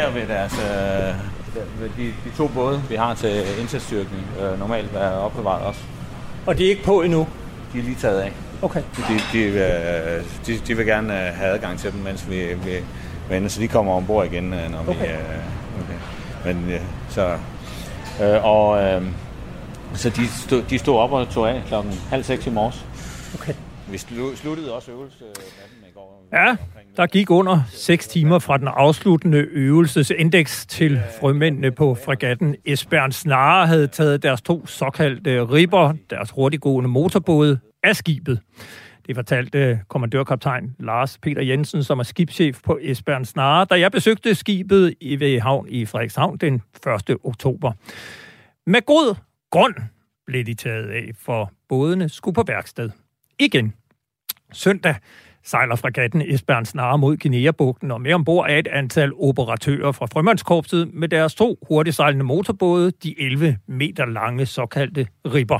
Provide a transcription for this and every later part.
her ved deres, øh, ved de, de to både, vi har til indsatsstyrkning, øh, normalt være opbevaret også. Og de er ikke på endnu? De er lige taget af. Okay. De, de, øh, de, de vil gerne øh, have adgang til dem, mens vi, vi vender, så de kommer ombord igen, øh, når okay. vi... Øh, okay. Men øh, så... Øh, og øh, så de stod, de stod op og tog af klokken halv seks i morges. Okay. Vi sluttede også øvelse med dem i går. Ja, der gik under 6 timer fra den afsluttende øvelsesindeks til frømændene på fregatten Esbern Snare havde taget deres to såkaldte ribber, deres hurtiggående motorbåde, af skibet. Det fortalte kommandørkaptajn Lars Peter Jensen, som er skibschef på Esbern Snare, da jeg besøgte skibet i ved havn i Frederikshavn den 1. oktober. Med god grund blev de taget af, for bådene skulle på værksted. Igen. Søndag sejler fragatten Esbern Snare mod Guinea-bugten, og med ombord er et antal operatører fra Frømandskorpset med deres to hurtigsejlende motorbåde, de 11 meter lange såkaldte ribber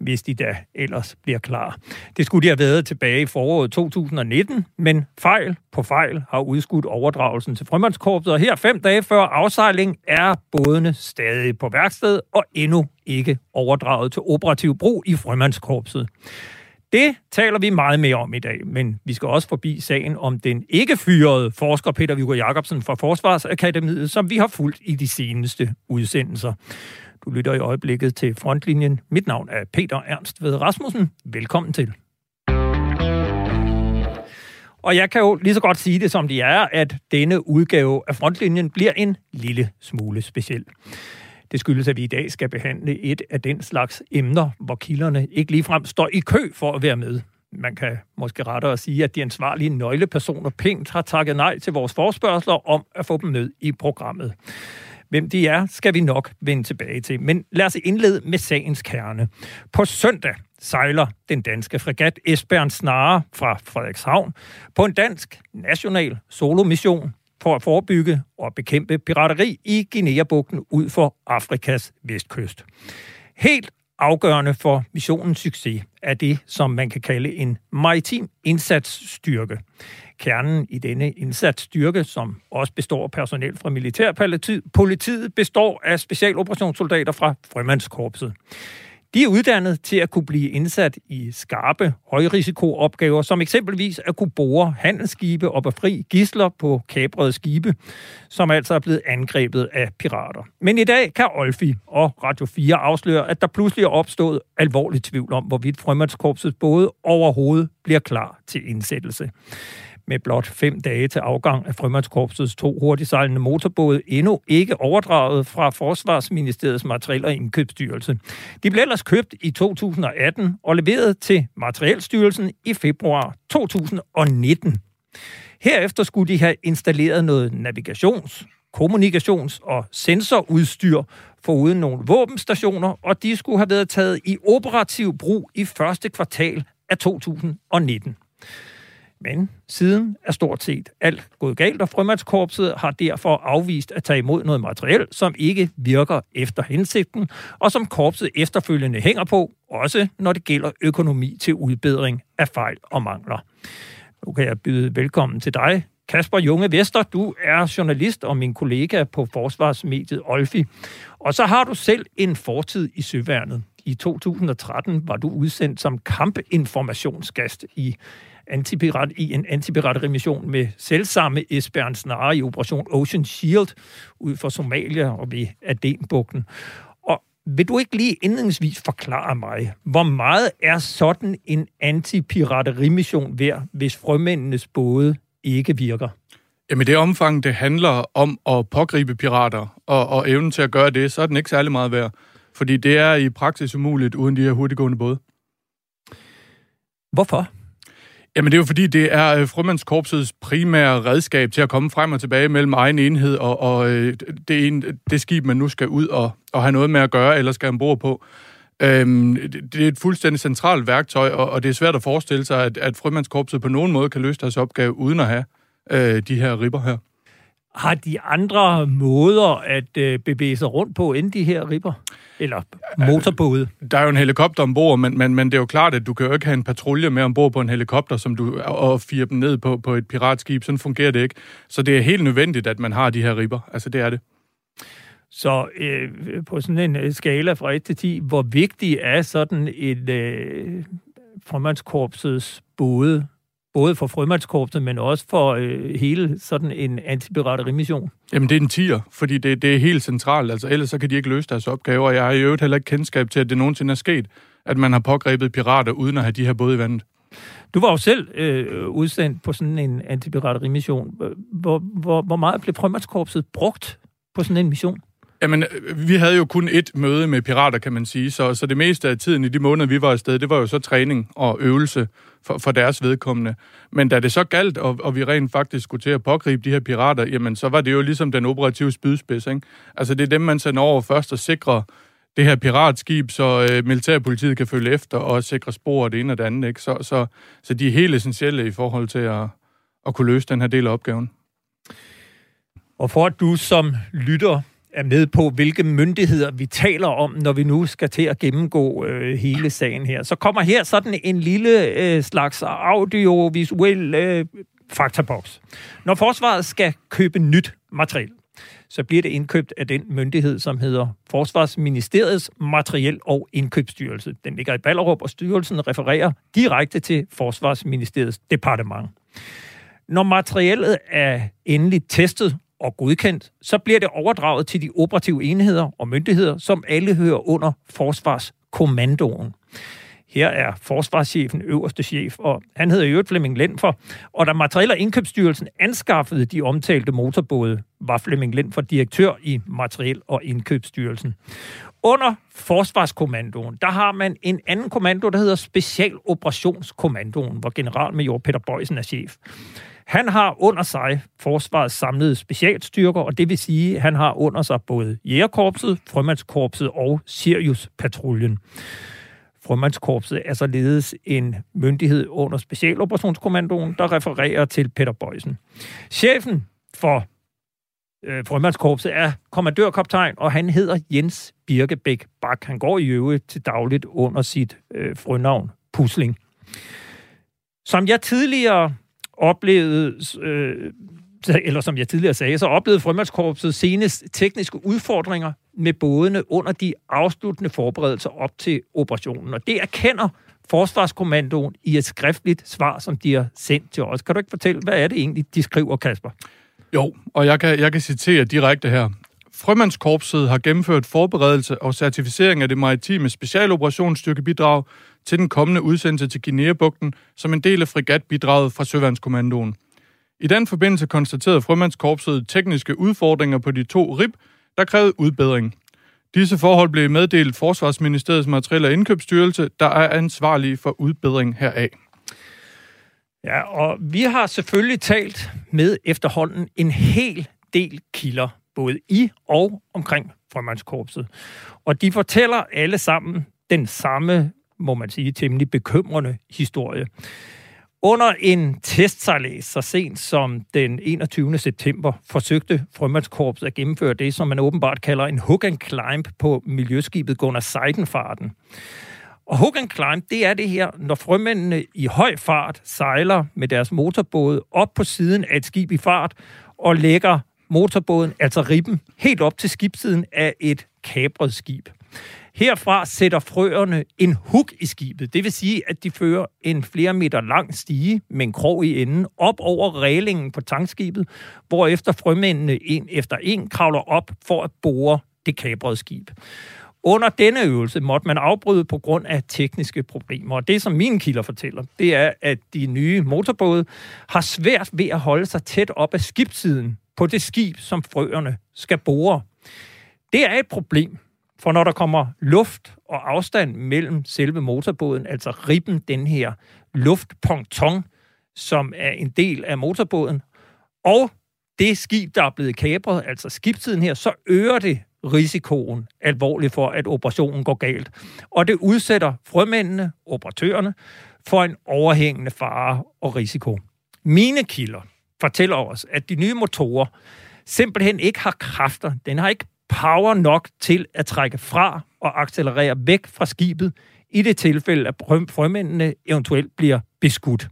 hvis de da ellers bliver klar. Det skulle de have været tilbage i foråret 2019, men fejl på fejl har udskudt overdragelsen til Frømandskorpset, og her fem dage før afsejling er bådene stadig på værksted og endnu ikke overdraget til operativ brug i Frømandskorpset. Det taler vi meget mere om i dag, men vi skal også forbi sagen om den ikke fyrede forsker Peter Viggo Jacobsen fra Forsvarsakademiet, som vi har fulgt i de seneste udsendelser. Du lytter i øjeblikket til Frontlinjen. Mit navn er Peter Ernst ved Rasmussen. Velkommen til. Og jeg kan jo lige så godt sige det, som det er, at denne udgave af Frontlinjen bliver en lille smule speciel. Det skyldes, at vi i dag skal behandle et af den slags emner, hvor kilderne ikke ligefrem står i kø for at være med. Man kan måske rettere sige, at de ansvarlige nøglepersoner pænt har takket nej til vores forspørgseler om at få dem med i programmet. Hvem de er, skal vi nok vende tilbage til. Men lad os indlede med sagens kerne. På søndag sejler den danske fregat Esbjørn Snare fra Frederikshavn på en dansk national solomission for at forebygge og bekæmpe pirateri i Guinea-bugten ud for Afrikas vestkyst. Helt afgørende for missionens succes er det, som man kan kalde en maritim indsatsstyrke. Kernen i denne indsatsstyrke, som også består af personel fra militærpolitiet, består af specialoperationssoldater fra Frømandskorpset. De er uddannet til at kunne blive indsat i skarpe, højrisikoopgaver, som eksempelvis at kunne bore handelsskibe og befri gisler på kabrede skibe, som altså er blevet angrebet af pirater. Men i dag kan Olfi og Radio 4 afsløre, at der pludselig er opstået alvorlig tvivl om, hvorvidt Frømandskorpset både overhovedet bliver klar til indsættelse med blot fem dage til afgang af Frømandskorpsets to hurtigsejlende motorbåde endnu ikke overdraget fra Forsvarsministeriets materiel- og indkøbsstyrelse. De blev ellers købt i 2018 og leveret til Materielstyrelsen i februar 2019. Herefter skulle de have installeret noget navigations, kommunikations- og sensorudstyr foruden nogle våbenstationer, og de skulle have været taget i operativ brug i første kvartal af 2019. Men siden er stort set alt gået galt, og frømandskorpset har derfor afvist at tage imod noget materiel, som ikke virker efter hensigten, og som korpset efterfølgende hænger på, også når det gælder økonomi til udbedring af fejl og mangler. Nu kan jeg byde velkommen til dig, Kasper Junge Vester. Du er journalist og min kollega på forsvarsmediet Olfi. Og så har du selv en fortid i Søværnet. I 2013 var du udsendt som kampinformationsgast i antipirat, i en antipiraterimission med selvsamme Esbjørn Snare i Operation Ocean Shield ud for Somalia og ved Adenbugten. Og vil du ikke lige indledningsvis forklare mig, hvor meget er sådan en antipiraterimission værd, hvis frømændenes både ikke virker? Jamen det omfang, det handler om at pågribe pirater og, og evnen til at gøre det, så er den ikke særlig meget værd. Fordi det er i praksis umuligt uden de her hurtiggående både. Hvorfor? Jamen det er jo fordi, det er øh, frømandskorpsets primære redskab til at komme frem og tilbage mellem egen enhed og, og øh, det, en, det skib, man nu skal ud og, og have noget med at gøre, eller skal ombord på. Øhm, det, det er et fuldstændig centralt værktøj, og, og det er svært at forestille sig, at, at frømandskorpset på nogen måde kan løse deres opgave uden at have øh, de her ribber her. Har de andre måder at øh, bevæge sig rundt på, end de her ribber? Eller motorbåde? Der er jo en helikopter ombord, men, men, men det er jo klart, at du kan jo ikke have en patrulje med ombord på en helikopter, som du, og fire dem ned på, på et piratskib. Sådan fungerer det ikke. Så det er helt nødvendigt, at man har de her ribber. Altså, det er det. Så øh, på sådan en øh, skala fra 1 til 10, hvor vigtig er sådan et øh, frømandskorpsets både, både for frømandskorpset, men også for øh, hele sådan en antipiraterimission? Jamen, det er en tier, fordi det, det er helt centralt. Altså, ellers så kan de ikke løse deres opgaver, og jeg har i øvrigt heller ikke kendskab til, at det nogensinde er sket, at man har pågrebet pirater, uden at have de her både i vandet. Du var jo selv øh, udsendt på sådan en antipiraterimission. Hvor, hvor, hvor meget blev frømandskorpset brugt på sådan en mission? Jamen, vi havde jo kun et møde med pirater, kan man sige, så, så det meste af tiden i de måneder, vi var afsted, det var jo så træning og øvelse for, for deres vedkommende. Men da det så galt, og, og vi rent faktisk skulle til at pågribe de her pirater, jamen, så var det jo ligesom den operative spydspids, ikke? Altså, det er dem, man sender over først og sikrer det her piratskib, så øh, militærpolitiet kan følge efter og sikre spor og det ene og det andet, ikke? Så, så, så de er helt essentielle i forhold til at, at kunne løse den her del af opgaven. Og for at du som lytter er med på, hvilke myndigheder vi taler om, når vi nu skal til at gennemgå øh, hele sagen her. Så kommer her sådan en lille øh, slags audiovisuel øh, faktaboks. Når forsvaret skal købe nyt materiel, så bliver det indkøbt af den myndighed, som hedder Forsvarsministeriets Materiel- og Indkøbsstyrelse. Den ligger i Ballerup, og styrelsen refererer direkte til Forsvarsministeriets departement. Når materiellet er endeligt testet og godkendt, så bliver det overdraget til de operative enheder og myndigheder, som alle hører under Forsvarskommandoen. Her er forsvarschefen øverste chef, og han hedder Jørgen Flemming Lendfer. Og da Materiel- og Indkøbsstyrelsen anskaffede de omtalte motorbåde, var Flemming Lendfer direktør i Materiel- og Indkøbsstyrelsen. Under Forsvarskommandoen, der har man en anden kommando, der hedder Specialoperationskommandoen, hvor generalmajor Peter Bøjsen er chef. Han har under sig forsvarets samlede specialstyrker, og det vil sige, at han har under sig både Jægerkorpset, Frømandskorpset og Sirius-patruljen. Frømandskorpset er således en myndighed under Specialoperationskommandoen, der refererer til Peter Bøjsen. Chefen for øh, Frømandskorpset er kommandørkaptajn, og han hedder Jens Birkebæk Bak. Han går i øvrigt til dagligt under sit øh, frønavn Pusling. Som jeg tidligere oplevede, øh, eller som jeg tidligere sagde, så oplevede Frømandskorpset senest tekniske udfordringer med bådene under de afsluttende forberedelser op til operationen. Og det erkender Forsvarskommandoen i et skriftligt svar, som de har sendt til os. Kan du ikke fortælle, hvad er det egentlig, de skriver, Kasper? Jo, og jeg kan, jeg kan citere direkte her. Frømandskorpset har gennemført forberedelse og certificering af det maritime specialoperationsstyrkebidrag til den kommende udsendelse til Guinea-bugten som en del af frigatbidraget fra Søvandskommandoen. I den forbindelse konstaterede Frømandskorpset tekniske udfordringer på de to RIB, der krævede udbedring. Disse forhold blev meddelt Forsvarsministeriets Materiel- og Indkøbsstyrelse, der er ansvarlig for udbedring heraf. Ja, og vi har selvfølgelig talt med efterhånden en hel del kilder, både i og omkring Frømandskorpset. Og de fortæller alle sammen den samme, må man sige, temmelig bekymrende historie. Under en testsejlads så sent som den 21. september forsøgte Frømandskorpset at gennemføre det, som man åbenbart kalder en hook and climb på miljøskibet Gunnar Seidenfarten. Og hook and climb, det er det her, når frømændene i høj fart sejler med deres motorbåde op på siden af et skib i fart og lægger motorbåden, altså ribben, helt op til skibsiden af et kabret skib. Herfra sætter frøerne en huk i skibet. Det vil sige, at de fører en flere meter lang stige med en krog i enden op over reglingen på tankskibet, hvorefter frømændene en efter en kravler op for at bore det kabrede skib. Under denne øvelse måtte man afbryde på grund af tekniske problemer. Og det, som mine kilder fortæller, det er, at de nye motorbåde har svært ved at holde sig tæt op af skibssiden på det skib, som frøerne skal bore. Det er et problem, for når der kommer luft og afstand mellem selve motorbåden, altså ribben, den her luftponton, som er en del af motorbåden, og det skib, der er blevet kapret, altså skibstiden her, så øger det risikoen alvorligt for, at operationen går galt. Og det udsætter frømændene, operatørerne, for en overhængende fare og risiko. Mine kilder fortæller os, at de nye motorer simpelthen ikke har kræfter. Den har ikke power nok til at trække fra og accelerere væk fra skibet i det tilfælde, at frømændene eventuelt bliver beskudt.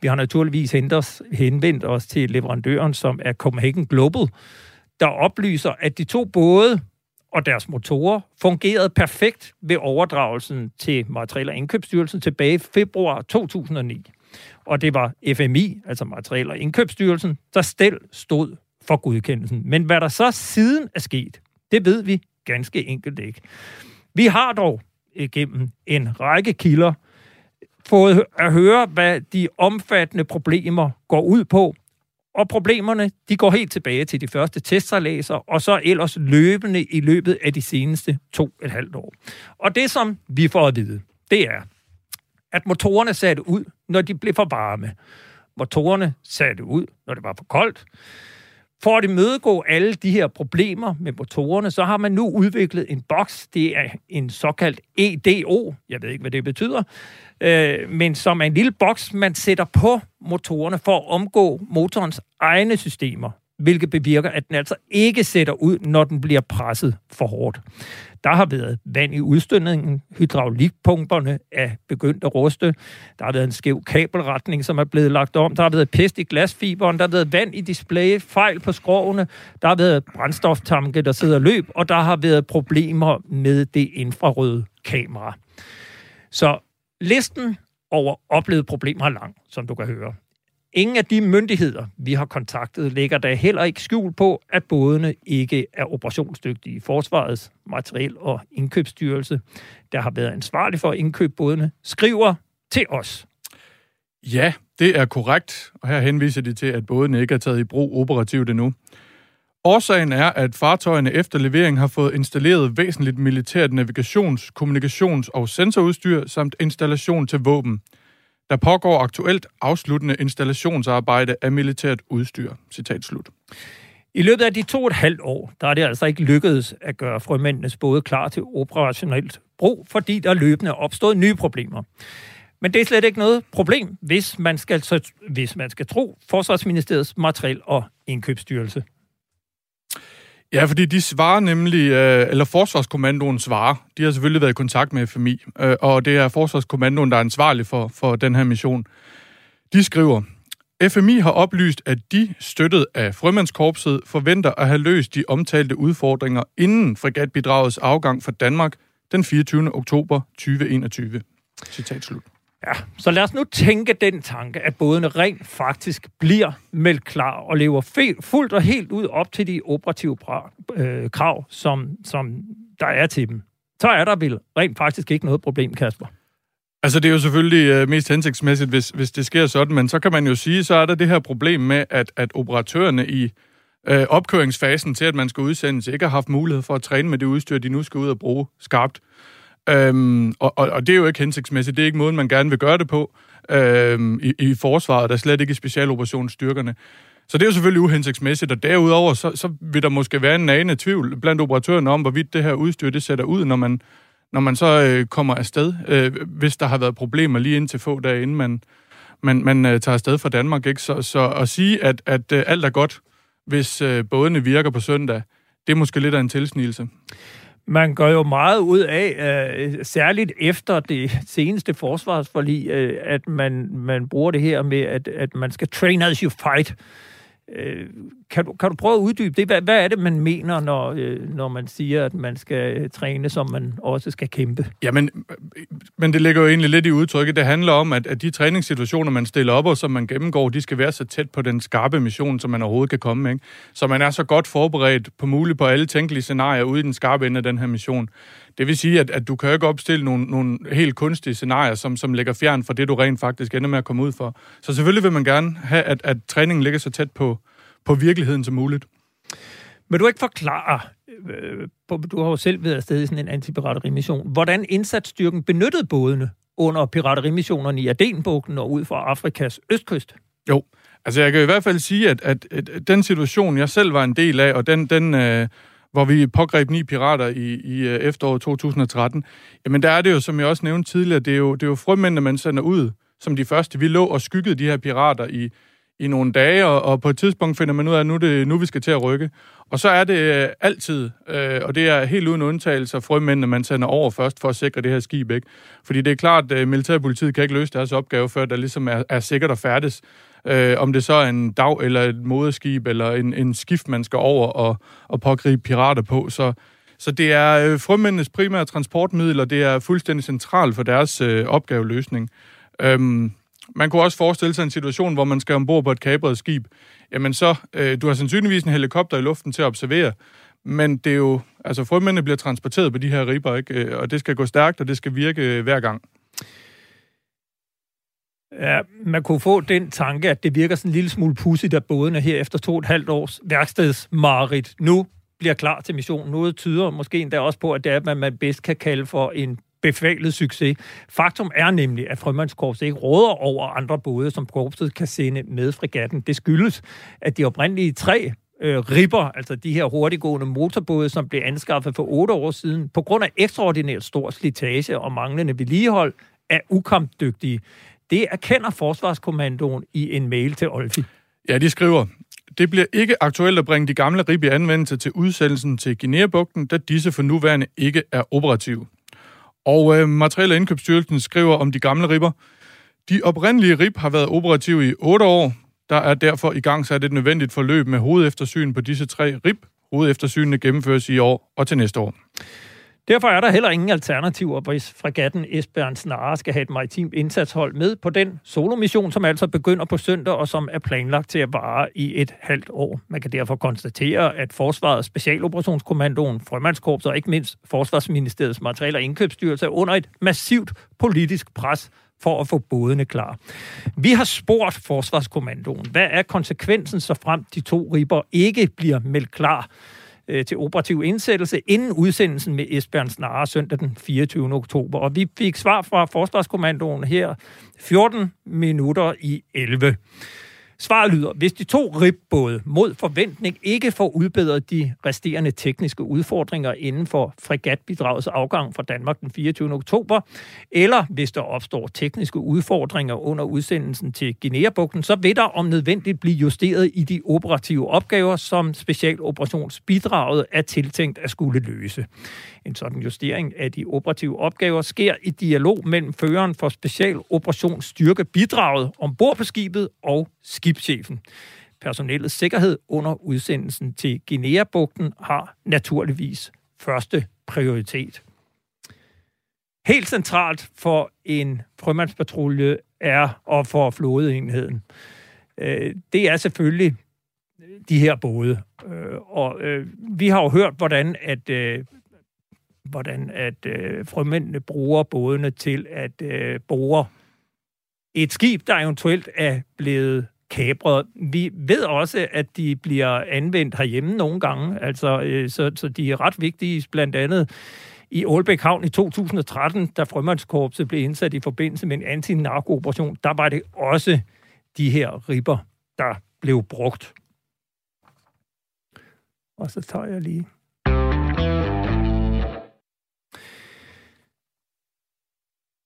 Vi har naturligvis henvendt os til leverandøren, som er Copenhagen Global, der oplyser, at de to både og deres motorer fungerede perfekt ved overdragelsen til Materiel- og Indkøbsstyrelsen tilbage i februar 2009. Og det var FMI, altså Materiel- og Indkøbsstyrelsen, der selv stod for godkendelsen. Men hvad der så siden er sket, det ved vi ganske enkelt ikke. Vi har dog igennem en række kilder fået at høre, hvad de omfattende problemer går ud på, og problemerne, de går helt tilbage til de første testsalæser, og så ellers løbende i løbet af de seneste to et halvt år. Og det, som vi får at vide, det er, at motorerne satte ud, når de blev for varme. Motorerne satte ud, når det var for koldt. For at imødegå alle de her problemer med motorerne, så har man nu udviklet en boks. Det er en såkaldt EDO. Jeg ved ikke, hvad det betyder. Øh, men som er en lille boks, man sætter på motorerne for at omgå motorens egne systemer hvilket bevirker, at den altså ikke sætter ud, når den bliver presset for hårdt. Der har været vand i udstødningen, hydraulikpumperne er begyndt at ruste, der har været en skæv kabelretning, som er blevet lagt om, der har været pest i glasfiberen, der har været vand i display, fejl på skrovene, der har været brændstoftanke, der sidder løb, og der har været problemer med det infrarøde kamera. Så listen over oplevede problemer er lang, som du kan høre. Ingen af de myndigheder, vi har kontaktet, lægger der heller ikke skjul på, at bådene ikke er operationsdygtige. Forsvarets materiel- og indkøbsstyrelse, der har været ansvarlig for at indkøbe bådene, skriver til os. Ja, det er korrekt, og her henviser de til, at bådene ikke er taget i brug operativt endnu. Årsagen er, at fartøjerne efter levering har fået installeret væsentligt militært navigations-, kommunikations- og sensorudstyr samt installation til våben – der pågår aktuelt afsluttende installationsarbejde af militært udstyr. Citat slut. I løbet af de to og et halvt år, der er det altså ikke lykkedes at gøre frømændenes både klar til operationelt brug, fordi der løbende er opstået nye problemer. Men det er slet ikke noget problem, hvis man skal, hvis man skal tro Forsvarsministeriets materiel- og indkøbsstyrelse. Ja, fordi de svarer nemlig, øh, eller Forsvarskommandoen svarer, de har selvfølgelig været i kontakt med FMI, øh, og det er Forsvarskommandoen, der er ansvarlig for, for den her mission. De skriver, FMI har oplyst, at de, støttet af Frømandskorpset, forventer at have løst de omtalte udfordringer inden fregatbidragets afgang fra Danmark den 24. oktober 2021. Citat slut. Ja, så lad os nu tænke den tanke, at bådene rent faktisk bliver meldt klar og lever fuldt og helt ud op til de operative øh, krav, som, som der er til dem. Så er der vel rent faktisk ikke noget problem, Kasper. Altså, det er jo selvfølgelig øh, mest hensigtsmæssigt, hvis, hvis det sker sådan, men så kan man jo sige, så er der det her problem med, at, at operatørerne i øh, opkøringsfasen til, at man skal udsendes, ikke har haft mulighed for at træne med det udstyr, de nu skal ud og bruge skarpt. Øhm, og, og, og det er jo ikke hensigtsmæssigt. Det er ikke måden, man gerne vil gøre det på øhm, i, i forsvaret, der slet ikke i specialoperationsstyrkerne. Så det er jo selvfølgelig uhensigtsmæssigt, og derudover så, så vil der måske være en nagende tvivl blandt operatørerne om, hvorvidt det her udstyr det sætter ud, når man, når man så øh, kommer afsted, øh, hvis der har været problemer lige indtil få dage, inden man, man, man øh, tager afsted fra Danmark. Ikke? Så, så at sige, at, at øh, alt er godt, hvis øh, bådene virker på søndag, det er måske lidt af en tilsnigelse. Man gør jo meget ud af, øh, særligt efter det seneste forsvarsforlig, øh, at man, man bruger det her med, at, at man skal train as you fight. Uh, kan, du, kan du prøve at uddybe det? Hvad, hvad er det, man mener, når, øh, når man siger, at man skal øh, træne, som man også skal kæmpe? Jamen, men det ligger jo egentlig lidt i udtrykket. Det handler om, at, at de træningssituationer, man stiller op og som man gennemgår, de skal være så tæt på den skarpe mission, som man overhovedet kan komme. Ikke? Så man er så godt forberedt på muligt på alle tænkelige scenarier ude i den skarpe ende af den her mission. Det vil sige, at, at du kan jo ikke opstille nogle, nogle helt kunstige scenarier, som, som ligger fjern fra det, du rent faktisk ender med at komme ud for. Så selvfølgelig vil man gerne have, at, at træningen ligger så tæt på, på virkeligheden som muligt. Vil du ikke forklare, øh, du har jo selv været afsted i sådan en antipiraterimission, hvordan indsatsstyrken benyttede bådene under piraterimissionerne i Adenbugten og ud fra Afrikas østkyst? Jo, altså jeg kan i hvert fald sige, at, at, at den situation, jeg selv var en del af, og den, den øh, hvor vi pågreb ni pirater i, i øh, efteråret 2013, jamen der er det jo, som jeg også nævnte tidligere, det er jo, det er jo frømændene, man sender ud som de første. Vi lå og skyggede de her pirater i, i nogle dage, og, og på et tidspunkt finder man ud af, at nu, det, nu vi skal til at rykke. Og så er det øh, altid, øh, og det er helt uden undtagelse, frømændene, man sender over først for at sikre det her skib, ikke? Fordi det er klart, at militærpolitiet kan ikke løse deres opgave, før der ligesom er, er sikkert at færdes. Øh, om det så er en dag, eller et moderskib, eller en, en skift, man skal over og, og pågribe pirater på. Så, så det er øh, frømændenes primære transportmiddel, og det er fuldstændig centralt for deres øh, opgaveløsning. Øhm, man kunne også forestille sig en situation, hvor man skal ombord på et kabret skib. Jamen så, øh, du har sandsynligvis en helikopter i luften til at observere, men det er jo, altså frømændene bliver transporteret på de her ribber, ikke? Øh, og det skal gå stærkt, og det skal virke øh, hver gang. Ja, man kunne få den tanke, at det virker sådan en lille smule pudsigt, at bådene her efter to og et halvt års værkstedsmarit nu bliver klar til missionen. Noget tyder måske endda også på, at det er, hvad man bedst kan kalde for en befalet succes. Faktum er nemlig, at frømandskorpset ikke råder over andre både, som korpset kan sende med frigatten. Det skyldes, at de oprindelige tre øh, ribber, altså de her hurtiggående motorbåde, som blev anskaffet for otte år siden, på grund af ekstraordinært stor slitage og manglende vedligehold, er ukampdygtige. Det erkender Forsvarskommandoen i en mail til Olfi. Ja, de skriver, det bliver ikke aktuelt at bringe de gamle rib i anvendelse til udsendelsen til Guinea-bugten, da disse for nuværende ikke er operative. Og øh, Materiel- og Indkøbsstyrelsen skriver om de gamle ribber. De oprindelige rib har været operative i 8 år. Der er derfor i gang sat et nødvendigt forløb med hovedeftersyn på disse tre rib. Hovedeftersynene gennemføres i år og til næste år. Derfor er der heller ingen alternativer, hvis fregatten Esbjørn snarere skal have et maritimt indsatshold med på den solomission, som altså begynder på søndag og som er planlagt til at vare i et halvt år. Man kan derfor konstatere, at Forsvarets Specialoperationskommandoen, Frømandskorps og ikke mindst Forsvarsministeriets materiel- og indkøbsstyrelse er under et massivt politisk pres for at få bådene klar. Vi har spurgt Forsvarskommandoen, hvad er konsekvensen, så frem de to ribber ikke bliver meldt klar øh, til operativ indsættelse inden udsendelsen med Esbjørn Snare søndag den 24. oktober. Og vi fik svar fra Forsvarskommandoen her 14 minutter i 11. Svaret lyder, hvis de to ribbåde mod forventning ikke får udbedret de resterende tekniske udfordringer inden for fregatbidragets afgang fra Danmark den 24. oktober, eller hvis der opstår tekniske udfordringer under udsendelsen til Guinea-bugten, så vil der om nødvendigt blive justeret i de operative opgaver, som specialoperationsbidraget er tiltænkt at skulle løse. En sådan justering af de operative opgaver sker i dialog mellem føreren for specialoperationsstyrke bidraget ombord på skibet og skibschefen. Personellets sikkerhed under udsendelsen til Guinea-bugten har naturligvis første prioritet. Helt centralt for en frømandspatrulje er, og for flådeenheden, øh, det er selvfølgelig de her både. Øh, og øh, vi har jo hørt, hvordan at øh, hvordan at øh, frømændene bruger bådene til at øh, bore et skib, der eventuelt er blevet kabret. Vi ved også, at de bliver anvendt herhjemme nogle gange, altså, øh, så, så de er ret vigtige, blandt andet i Aalbæk Havn i 2013, da frømandskorpset blev indsat i forbindelse med en anti-narko-operation, der var det også de her ribber, der blev brugt. Og så tager jeg lige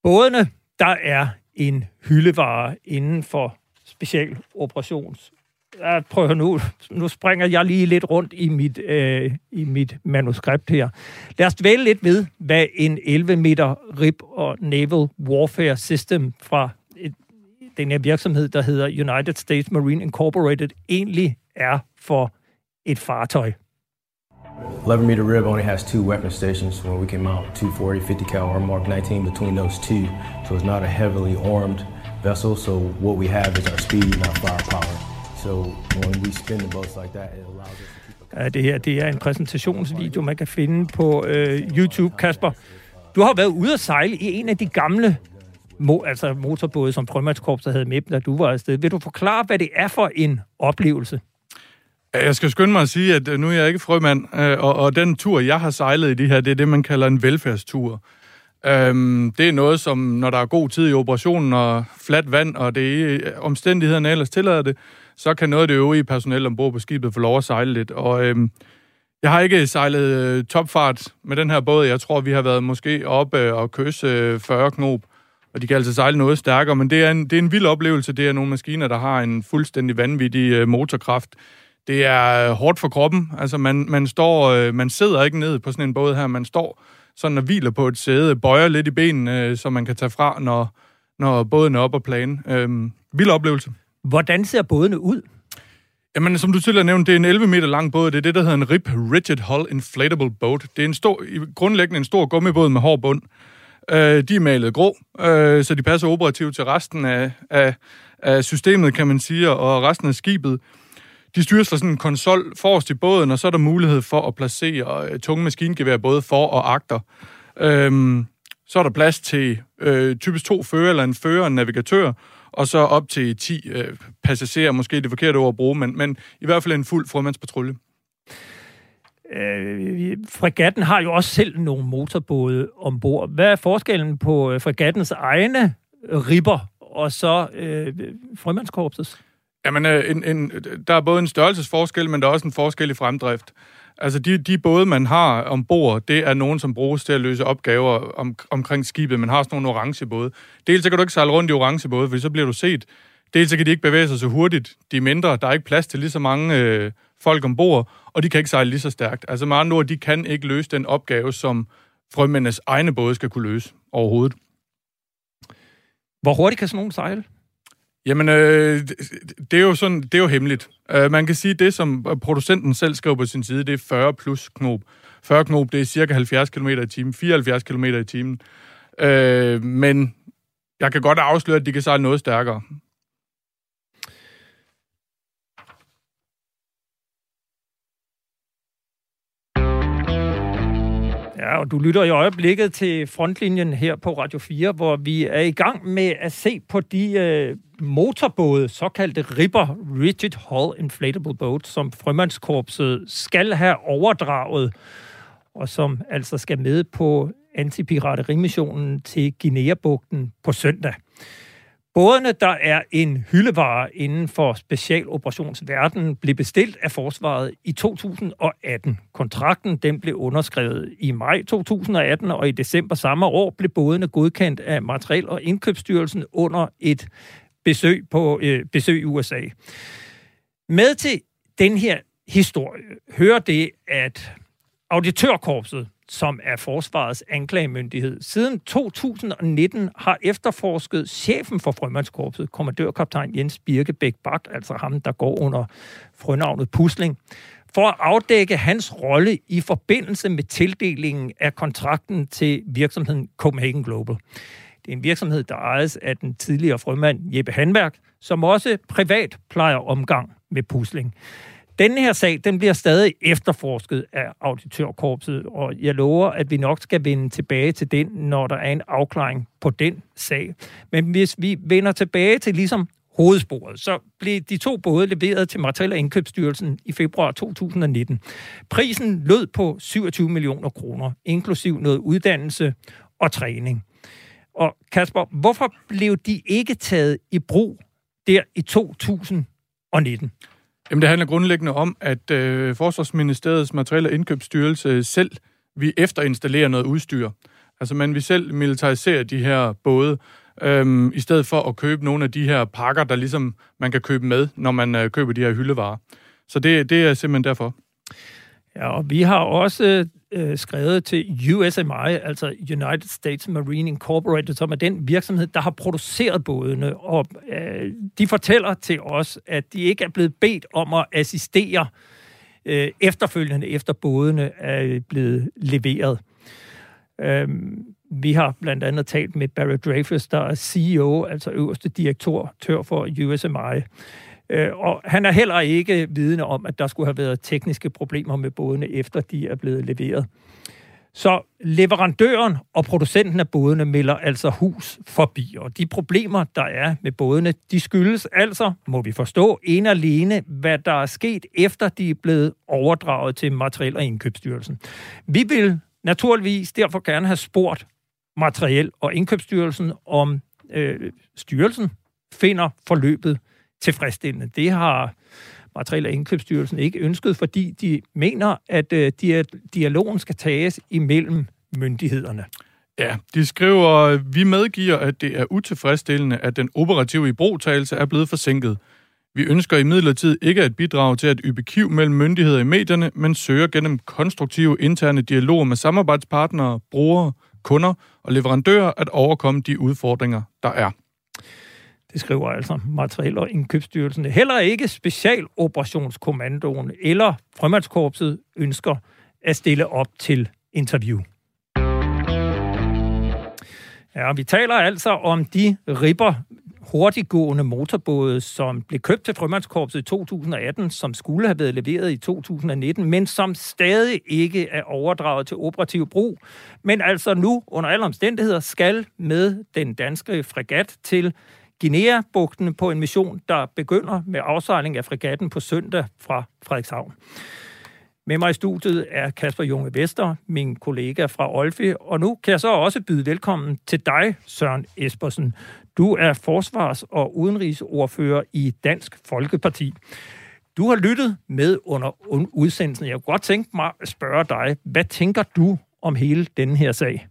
Bådene, der er en hyldevare inden for specialoperations. Jeg prøver nu, nu springer jeg lige lidt rundt i mit, øh, i mit manuskript her. Lad os dvæle lidt ved, hvad en 11 meter RIB og Naval Warfare System fra et, den her virksomhed, der hedder United States Marine Incorporated, egentlig er for et fartøj. 11 meter rib only has two weapon stations when we can mount 240, 50 cal or Mark 19 between those two. So it's not a heavily armed vessel. So what we have is our speed, and our firepower. So when we spin the boats like that, it allows us to keep a... Det her det er en præsentationsvideo, man kan finde på øh, YouTube, Kasper. Du har været ude at sejle i en af de gamle mo- altså motorbåde, som Frømandskorpset havde med, da du var afsted. Vil du forklare, hvad det er for en oplevelse? Jeg skal skynde mig at sige, at øh, nu er jeg ikke frømand, øh, og, og den tur, jeg har sejlet i det her, det er det, man kalder en velfærdstur. Øhm, det er noget, som når der er god tid i operationen og fladt vand, og det øh, omstændighederne ellers tillader det, så kan noget af det øvrige personel ombord på skibet få lov at sejle lidt. Og øhm, jeg har ikke sejlet øh, topfart med den her båd. Jeg tror, vi har været måske oppe og kysse 40 knop og de kan altså sejle noget stærkere, men det er en, det er en vild oplevelse. Det er nogle maskiner, der har en fuldstændig vanvittig øh, motorkraft. Det er øh, hårdt for kroppen. Altså, man, man, står, øh, man sidder ikke ned på sådan en båd her. Man står sådan og hviler på et sæde, bøjer lidt i benene, øh, så man kan tage fra, når, når båden er op og plane. Øhm, vild oplevelse. Hvordan ser bådene ud? Jamen, som du tidligere nævnte, det er en 11 meter lang båd. Det er det, der hedder en RIP, Rigid Hull Inflatable Boat. Det er en stor, grundlæggende en stor gummibåd med hård bund. Øh, de er malet grå, øh, så de passer operativt til resten af, af, af systemet, kan man sige, og resten af skibet. De styres fra sådan en konsol forrest i båden, og så er der mulighed for at placere øh, tunge maskingevær både for og agter. Øhm, så er der plads til øh, typisk to fører, eller en fører og en navigatør, og så op til 10 øh, passagerer, måske det forkerte ord at bruge, men, men i hvert fald en fuld frømandspatrulje. Øh, fregatten har jo også selv nogle motorbåde ombord. Hvad er forskellen på øh, fregattens egne ribber og så øh, frømandskorpsets? Jamen, øh, en, en, der er både en størrelsesforskel, men der er også en forskel i fremdrift. Altså, de, de både, man har ombord, det er nogen, som bruges til at løse opgaver om, omkring skibet. Man har sådan nogle orange både. Dels så kan du ikke sejle rundt i orange både, for så bliver du set. Dels så kan de ikke bevæge sig så hurtigt. De er mindre, der er ikke plads til lige så mange øh, folk ombord, og de kan ikke sejle lige så stærkt. Altså med andre ord, de kan ikke løse den opgave, som frømændenes egne både skal kunne løse overhovedet. Hvor hurtigt kan sådan nogen sejle? Jamen, øh, det, er jo sådan, det er jo hemmeligt. Uh, man kan sige, det som øh, producenten selv skriver på sin side, det er 40 plus knop. 40 knop, det er cirka 70 km i timen, 74 km i timen. Uh, men jeg kan godt afsløre, at de kan sejle noget stærkere. Ja, og du lytter i øjeblikket til frontlinjen her på Radio 4, hvor vi er i gang med at se på de øh, motorbåde, såkaldte Ripper Rigid Hull Inflatable Boat, som Frømandskorpset skal have overdraget, og som altså skal med på antipiraterimissionen til Guinea-bugten på søndag. Bådene, der er en hyldevare inden for specialoperationsverden, blev bestilt af forsvaret i 2018. Kontrakten den blev underskrevet i maj 2018, og i december samme år blev bådene godkendt af Materiel- og Indkøbsstyrelsen under et besøg, på, øh, besøg i USA. Med til den her historie hører det, at auditørkorpset som er forsvarets anklagemyndighed, siden 2019 har efterforsket chefen for frømandskorpset, kommandørkaptajn Jens Birkebæk Bak, altså ham, der går under frønavnet Pusling, for at afdække hans rolle i forbindelse med tildelingen af kontrakten til virksomheden Copenhagen Global. Det er en virksomhed, der ejes af den tidligere frømand Jeppe Hanværk, som også privat plejer omgang med pusling. Den her sag, den bliver stadig efterforsket af auditørkorpset, og jeg lover, at vi nok skal vende tilbage til den, når der er en afklaring på den sag. Men hvis vi vender tilbage til ligesom hovedsporet, så blev de to både leveret til Martel- og Indkøbsstyrelsen i februar 2019. Prisen lød på 27 millioner kroner, inklusiv noget uddannelse og træning. Og Kasper, hvorfor blev de ikke taget i brug der i 2019? Jamen, det handler grundlæggende om, at øh, Forsvarsministeriets materielle indkøbsstyrelse selv vi efterinstallere noget udstyr. Altså, man vil selv militarisere de her både, øhm, i stedet for at købe nogle af de her pakker, der ligesom man kan købe med, når man øh, køber de her hyldevarer. Så det, det er simpelthen derfor. Ja, og vi har også øh, skrevet til USMI, altså United States Marine Incorporated, som er den virksomhed, der har produceret bådene, og øh, de fortæller til os, at de ikke er blevet bedt om at assistere øh, efterfølgende, efter bådene er blevet leveret. Øh, vi har blandt andet talt med Barry Dreyfus, der er CEO, altså øverste direktør for USMI. Øh, og han er heller ikke vidne om, at der skulle have været tekniske problemer med bådene, efter de er blevet leveret. Så leverandøren og producenten af bådene melder altså hus forbi, og de problemer, der er med bådene, de skyldes altså, må vi forstå, en alene, hvad der er sket, efter de er blevet overdraget til Materiel- og Indkøbsstyrelsen. Vi vil naturligvis derfor gerne have spurgt Materiel- og Indkøbsstyrelsen, om øh, styrelsen finder forløbet tilfredsstillende. Det har Materiel- og Indkøbsstyrelsen ikke ønsket, fordi de mener, at øh, dialogen skal tages imellem myndighederne. Ja, de skriver, vi medgiver, at det er utilfredsstillende, at den operative ibrugtagelse er blevet forsinket. Vi ønsker i midlertid ikke at bidrage til at ybe kiv mellem myndigheder i medierne, men søger gennem konstruktive interne dialoger med samarbejdspartnere, brugere, kunder og leverandører at overkomme de udfordringer, der er. Det skriver altså Materiel- og Indkøbsstyrelsen. Heller ikke Specialoperationskommandoen eller Frømandskorpset ønsker at stille op til interview. Ja, vi taler altså om de ripper hurtiggående motorbåde, som blev købt til Frømandskorpset i 2018, som skulle have været leveret i 2019, men som stadig ikke er overdraget til operativ brug, men altså nu under alle omstændigheder skal med den danske fregat til Guinea-bugten på en mission, der begynder med afsejling af fregatten på søndag fra Frederikshavn. Med mig i studiet er Kasper Junge Vester, min kollega fra Olfi, og nu kan jeg så også byde velkommen til dig, Søren Espersen. Du er forsvars- og udenrigsordfører i Dansk Folkeparti. Du har lyttet med under udsendelsen. Jeg kunne godt tænke mig at spørge dig, hvad tænker du om hele denne her sag?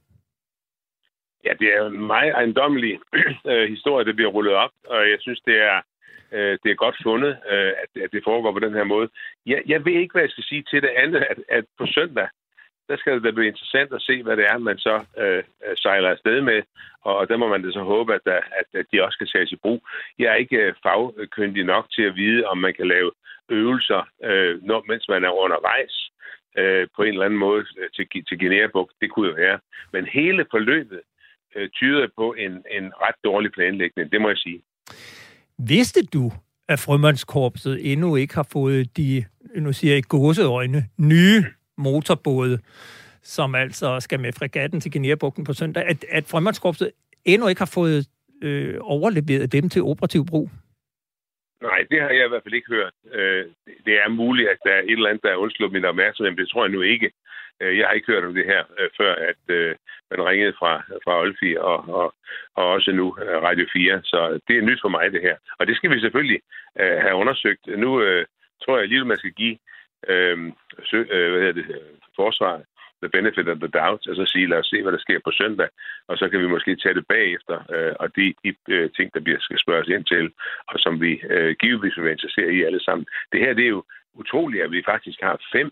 Ja, det er en meget ejendommelig øh, historie, der bliver rullet op, og jeg synes, det er, øh, det er godt fundet, øh, at, at det foregår på den her måde. Jeg, jeg ved ikke, hvad jeg skal sige til det andet, at, at på søndag, der skal det da blive interessant at se, hvad det er, man så øh, øh sejler afsted med, og der må man da så håbe, at, der, at, at de også kan tages i brug. Jeg er ikke fagkyndig nok til at vide, om man kan lave øvelser, øh, når, mens man er undervejs øh, på en eller anden måde til, til guinea Det kunne jo være. Men hele forløbet øh, tyder på en, en ret dårlig planlægning, det må jeg sige. Vidste du, at frømandskorpset endnu ikke har fået de, nu siger jeg gåseøjne, nye motorbåde, som altså skal med fregatten til Guinea-bugten på søndag, at, at frømandskorpset endnu ikke har fået øh, overleveret dem til operativ brug? Nej, det har jeg i hvert fald ikke hørt. Øh, det er muligt, at der er et eller andet, der er undsluppet min opmærksomhed, men det tror jeg nu ikke. Øh, jeg har ikke hørt om det her, øh, før at øh, man ringede fra, fra Olfi og, og, og også nu Radio 4. Så det er nyt for mig, det her. Og det skal vi selvfølgelig have undersøgt. Nu tror jeg lige, man skal give øh, sø, hvad hedder det, forsvaret the benefit of the doubt, og så sige, lad os se, hvad der sker på søndag, og så kan vi måske tage det bagefter, øh, og de, de øh, ting, der bliver skal spørges ind til, og som vi øh, givetvis vil være interesseret i alle sammen. Det her, det er jo utroligt, at vi faktisk har fem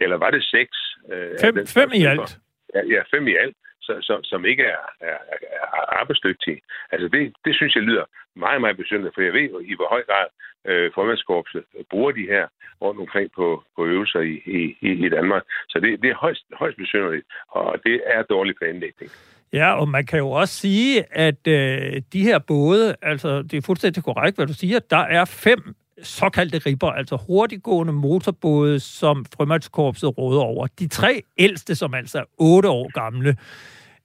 eller var det seks? Øh, fem, den, fem i alt? Ja, ja, fem i alt, så, så, som ikke er, er, er arbejdsdygtige. Altså det, det synes jeg lyder meget, meget besynderligt, for jeg ved i hvor høj grad øh, formandskorpset bruger de her rundt omkring på, på øvelser i, i, i Danmark. Så det, det er højst, højst besynderligt, og det er dårlig planlægning. Ja, og man kan jo også sige, at øh, de her både, altså det er fuldstændig korrekt, hvad du siger, der er fem såkaldte ribber, altså hurtiggående motorbåde, som Frømandskorpset råder over. De tre ældste, som altså er otte år gamle,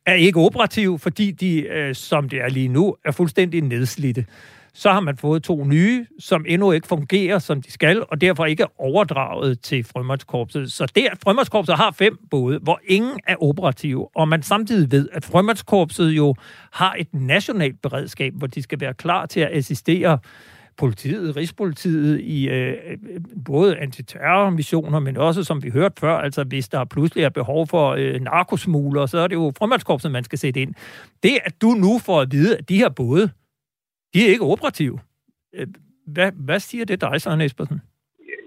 er ikke operative, fordi de, øh, som det er lige nu, er fuldstændig nedslidte. Så har man fået to nye, som endnu ikke fungerer, som de skal, og derfor ikke er overdraget til Frømandskorpset. Så det, at Frømandskorpset har fem både, hvor ingen er operative, og man samtidig ved, at Frømandskorpset jo har et nationalt beredskab, hvor de skal være klar til at assistere politiet, Rigspolitiet i øh, både antiterrormissioner, men også, som vi hørte før, altså hvis der pludselig er behov for øh, narkosmugler, så er det jo frømandskorpset, man skal sætte ind. Det, at du nu får at vide, at de her både, de er ikke operative. Øh, hvad, hvad siger det dig, Søren Espersen?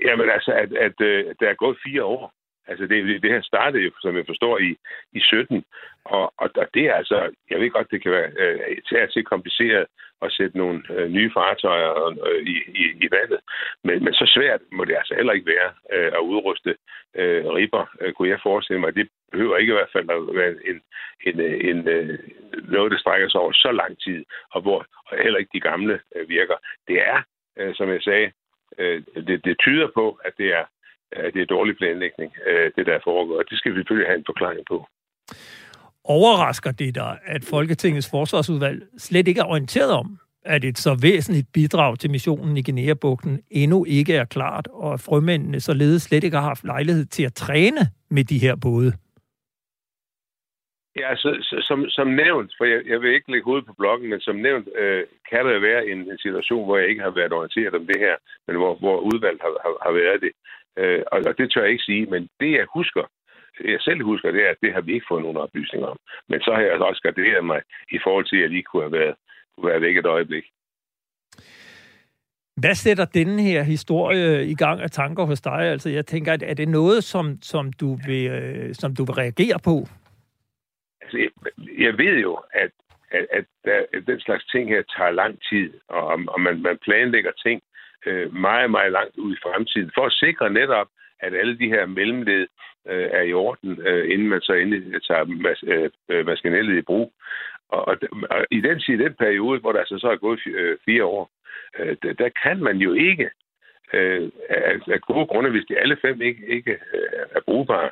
Jamen altså, at, at, øh, der er gået fire år, Altså det, det her startede jo, som jeg forstår, i, i 17, og, og, og det er altså, jeg ved godt, det kan være øh, til til kompliceret at sætte nogle øh, nye fartøjer øh, i, i, i vandet, men, men så svært må det altså heller ikke være øh, at udruste øh, ribber, øh, kunne jeg forestille mig. Det behøver ikke i hvert fald at være en, en, øh, en, øh, noget, der strækker sig over så lang tid, og hvor heller ikke de gamle øh, virker. Det er, øh, som jeg sagde, øh, det, det tyder på, at det er at det er dårlig planlægning, øh, det der foregår. Det skal vi selvfølgelig have en forklaring på. Overrasker det dig, at Folketingets forsvarsudvalg slet ikke er orienteret om, at et så væsentligt bidrag til missionen i Guinea-bugten endnu ikke er klart, og at frømændene således slet ikke har haft lejlighed til at træne med de her både? Ja, så, så, som, som nævnt, for jeg, jeg vil ikke lægge hovedet på blokken, men som nævnt øh, kan der være en, en situation, hvor jeg ikke har været orienteret om det her, men hvor, hvor udvalget har, har, har været det. Øh, og, og det tør jeg ikke sige, men det jeg husker, jeg selv husker, det er, at det har vi ikke fået nogen oplysninger om. Men så har jeg også garderet mig i forhold til, at jeg lige kunne have været, kunne være væk et øjeblik. Hvad sætter denne her historie i gang af tanker hos dig? Altså, jeg tænker, at er det noget, som, som, du, vil, øh, som du vil reagere på? Altså, jeg, jeg ved jo, at, at, at, at den slags ting her tager lang tid, og, og man, man planlægger ting øh, meget, meget langt ud i fremtiden, for at sikre netop, at alle de her mellemled øh, er i orden, øh, inden man så endelig tager mas, øh, øh, maskinellet i brug. Og, og, og i den, i den periode, hvor der altså så er gået øh, fire år, øh, der, der kan man jo ikke øh, af, af gode grunde, hvis de alle fem ikke, ikke øh, er brugbare,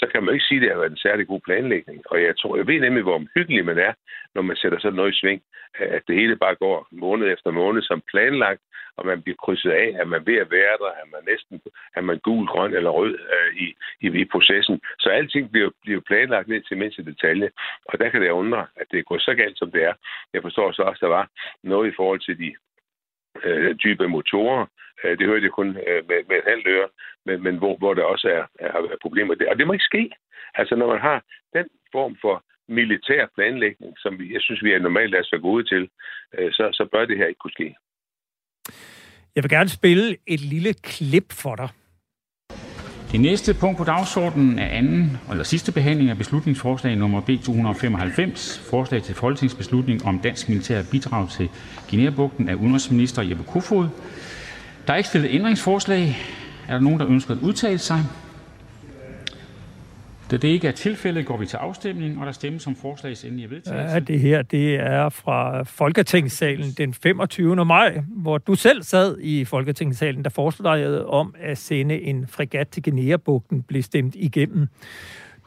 så kan man ikke sige, at det har været en særlig god planlægning. Og jeg tror, jeg ved nemlig, hvor hyggelig man er, når man sætter sådan noget i sving, at det hele bare går måned efter måned som planlagt, og man bliver krydset af, at man ved at være der, at man næsten er man gul, grøn eller rød øh, i, i, i processen. Så alting bliver, bliver planlagt ned til mindste detalje, og der kan det undre, at det går så galt, som det er. Jeg forstår så også, at der var noget i forhold til de øh, dybe motorer. Øh, det hørte jeg kun øh, med, med et halvt øre, men, men hvor, hvor der også er, er problemer der. Og det må ikke ske. Altså, når man har den form for militær planlægning, som vi, jeg synes, vi er normalt er så gode til, øh, så, så bør det her ikke kunne ske. Jeg vil gerne spille et lille klip for dig. Det næste punkt på dagsordenen er anden eller sidste behandling af beslutningsforslag nummer B295, forslag til folketingsbeslutning om dansk militær bidrag til Guinea-bugten af udenrigsminister Jeppe Kofod. Der er ikke stillet ændringsforslag. Er der nogen, der ønsker at udtale sig? Da det ikke er tilfældet, går vi til afstemning, og der stemmes om forslagets endelige vedtagelse. Ja, det her det er fra Folketingssalen den 25. maj, hvor du selv sad i Folketingssalen, der forslaget om at sende en fregat til Guinea-bugten blev stemt igennem.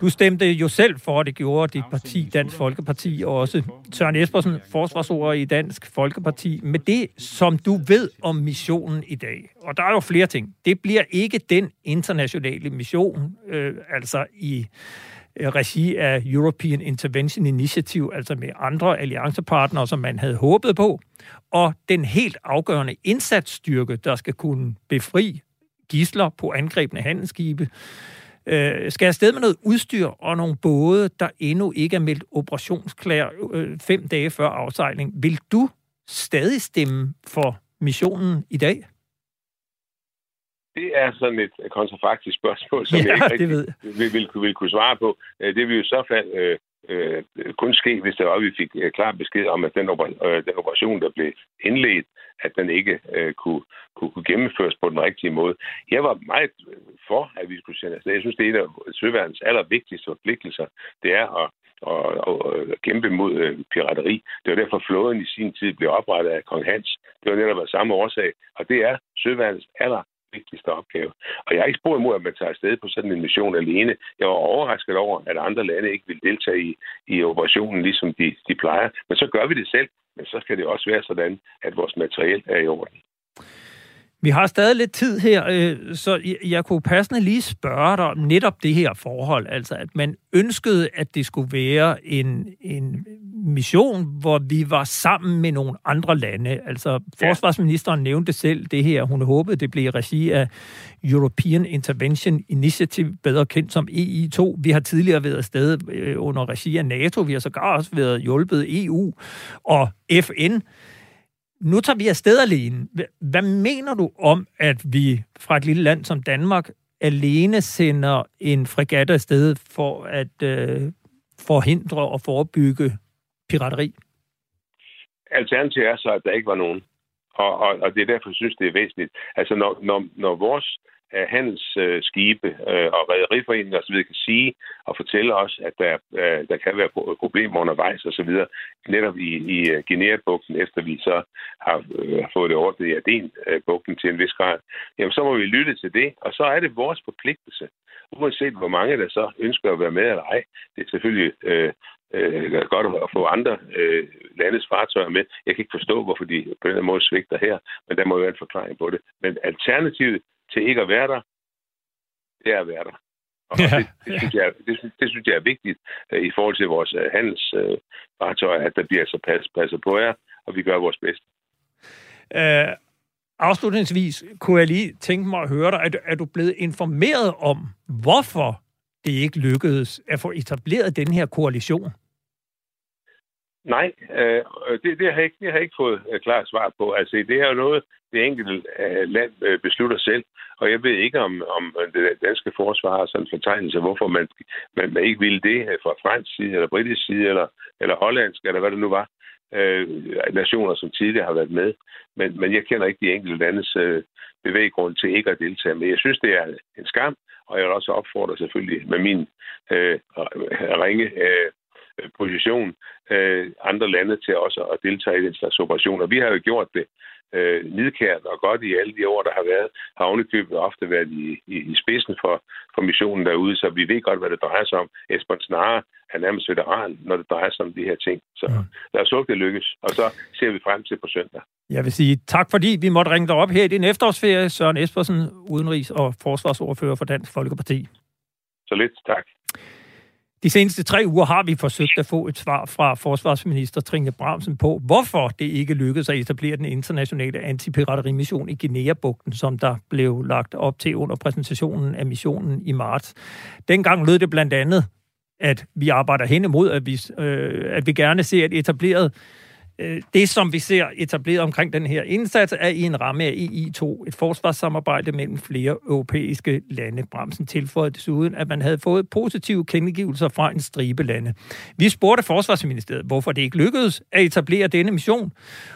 Du stemte jo selv for, at det gjorde dit parti, Dansk Folkeparti, og også Søren Espersen, forsvarsord i Dansk Folkeparti, med det, som du ved om missionen i dag. Og der er jo flere ting. Det bliver ikke den internationale mission, øh, altså i øh, regi af European Intervention Initiative, altså med andre alliancepartnere, som man havde håbet på, og den helt afgørende indsatsstyrke, der skal kunne befri gisler på angrebne handelsskibe, øh, skal afsted med noget udstyr og nogle både, der endnu ikke er meldt operationsklar øh, fem dage før afsejling. Vil du stadig stemme for missionen i dag? Det er sådan et kontrafaktisk spørgsmål, som ja, jeg ikke det ved. Vil, vil, vil kunne svare på. Øh, det vil jo i så fald øh, øh, kun ske, hvis der var, vi fik øh, klar besked om, at den, oper- øh, den operation, der blev indledt, at den ikke øh, kunne, kunne, kunne gennemføres på den rigtige måde. Jeg var meget for, at vi skulle sende afsted. Jeg synes, det er en af søværens allervigtigste forpligtelser, det er at at, at, at kæmpe mod øh, pirateri. Det var derfor flåden i sin tid blev oprettet af kong Hans. Det var netop af samme årsag, og det er søværens aller vigtigste opgave. Og jeg er ikke spurgt imod, at man tager afsted på sådan en mission alene. Jeg var overrasket over, at andre lande ikke vil deltage i, i operationen, ligesom de, de plejer. Men så gør vi det selv. Men så skal det også være sådan, at vores materiel er i orden. Vi har stadig lidt tid her, øh, så jeg kunne passende lige spørge dig om netop det her forhold, altså at man ønskede, at det skulle være en, en mission, hvor vi var sammen med nogle andre lande. Altså forsvarsministeren nævnte selv det her, hun håbede, det blev regi af European Intervention Initiative, bedre kendt som EI2. Vi har tidligere været afsted øh, under regi af NATO, vi har sågar også været hjulpet EU og FN nu tager vi afsted alene. Hvad mener du om, at vi fra et lille land som Danmark alene sender en fregat afsted for at øh, forhindre og forebygge pirateri? Alternativet er så, at der ikke var nogen. Og, og, og det er derfor, jeg synes, det er væsentligt. Altså, når, når, når vores handelsskibe øh, og rædderiforeninger osv. kan sige og fortælle os, at der, øh, der kan være problemer undervejs osv. Netop i, i øh, Guinea-bugten, efter vi så har øh, fået det ordnet i Aden-bugten til en vis grad, jamen så må vi lytte til det, og så er det vores forpligtelse, uanset hvor mange der så ønsker at være med eller ej. Det er selvfølgelig øh, øh, godt at få andre øh, landes fartøjer med. Jeg kan ikke forstå, hvorfor de på den måde svigter her, men der må jo være en forklaring på det. Men alternativet, til ikke at være der, det er at være der. Og ja, det, det, synes jeg, det, synes, det synes jeg er vigtigt uh, i forhold til vores uh, handelsfartøjer, uh, at der bliver så pas, passet på jer, og vi gør vores bedste. Uh, afslutningsvis kunne jeg lige tænke mig at høre dig, er, er du blevet informeret om, hvorfor det ikke lykkedes at få etableret den her koalition? Nej, øh, det, det, har jeg ikke, det har jeg ikke fået et klart svar på. Altså, det er jo noget, det enkelte øh, land øh, beslutter selv, og jeg ved ikke, om, om det danske forsvar har sådan en fortegnelse, hvorfor man, man, man ikke ville det øh, fra fransk side, eller britisk side, eller, eller hollandsk, eller hvad det nu var. Øh, nationer, som tidligere har været med. Men, men jeg kender ikke de enkelte landes øh, bevæggrund til ikke at deltage. Men jeg synes, det er en skam, og jeg vil også opfordre selvfølgelig med min øh, ringe øh, position øh, andre lande til også at deltage i den slags operationer. Vi har jo gjort det øh, nidkært og godt i alle de år, der har været, har ovenikøbet ofte været i, i, i spidsen for, for missionen derude, så vi ved godt, hvad det drejer sig om. Esben Snare er nærmest veteran, når det drejer sig om de her ting. Så ja. lad os håbe, det lykkes, og så ser vi frem til på søndag. Jeg vil sige tak, fordi vi måtte ringe dig op her i din efterårsferie. Søren Espersen, udenrigs- og forsvarsordfører for Dansk Folkeparti. Så lidt tak. De seneste tre uger har vi forsøgt at få et svar fra forsvarsminister Trine Bramsen på, hvorfor det ikke lykkedes at etablere den internationale antipiraterimission i Guinea-bugten, som der blev lagt op til under præsentationen af missionen i marts. Dengang lød det blandt andet, at vi arbejder hen imod, at vi, øh, at vi gerne ser et etableret Øh, Øh, det, som vi ser etableret omkring den her indsats, er i en ramme af EI2, et forsvarssamarbejde mellem flere europæiske lande. Bremsen tilføjede desuden, at man havde fået positive kendegivelser fra en stribe lande. Vi spurgte Forsvarsministeriet, hvorfor det ikke lykkedes at etablere denne mission.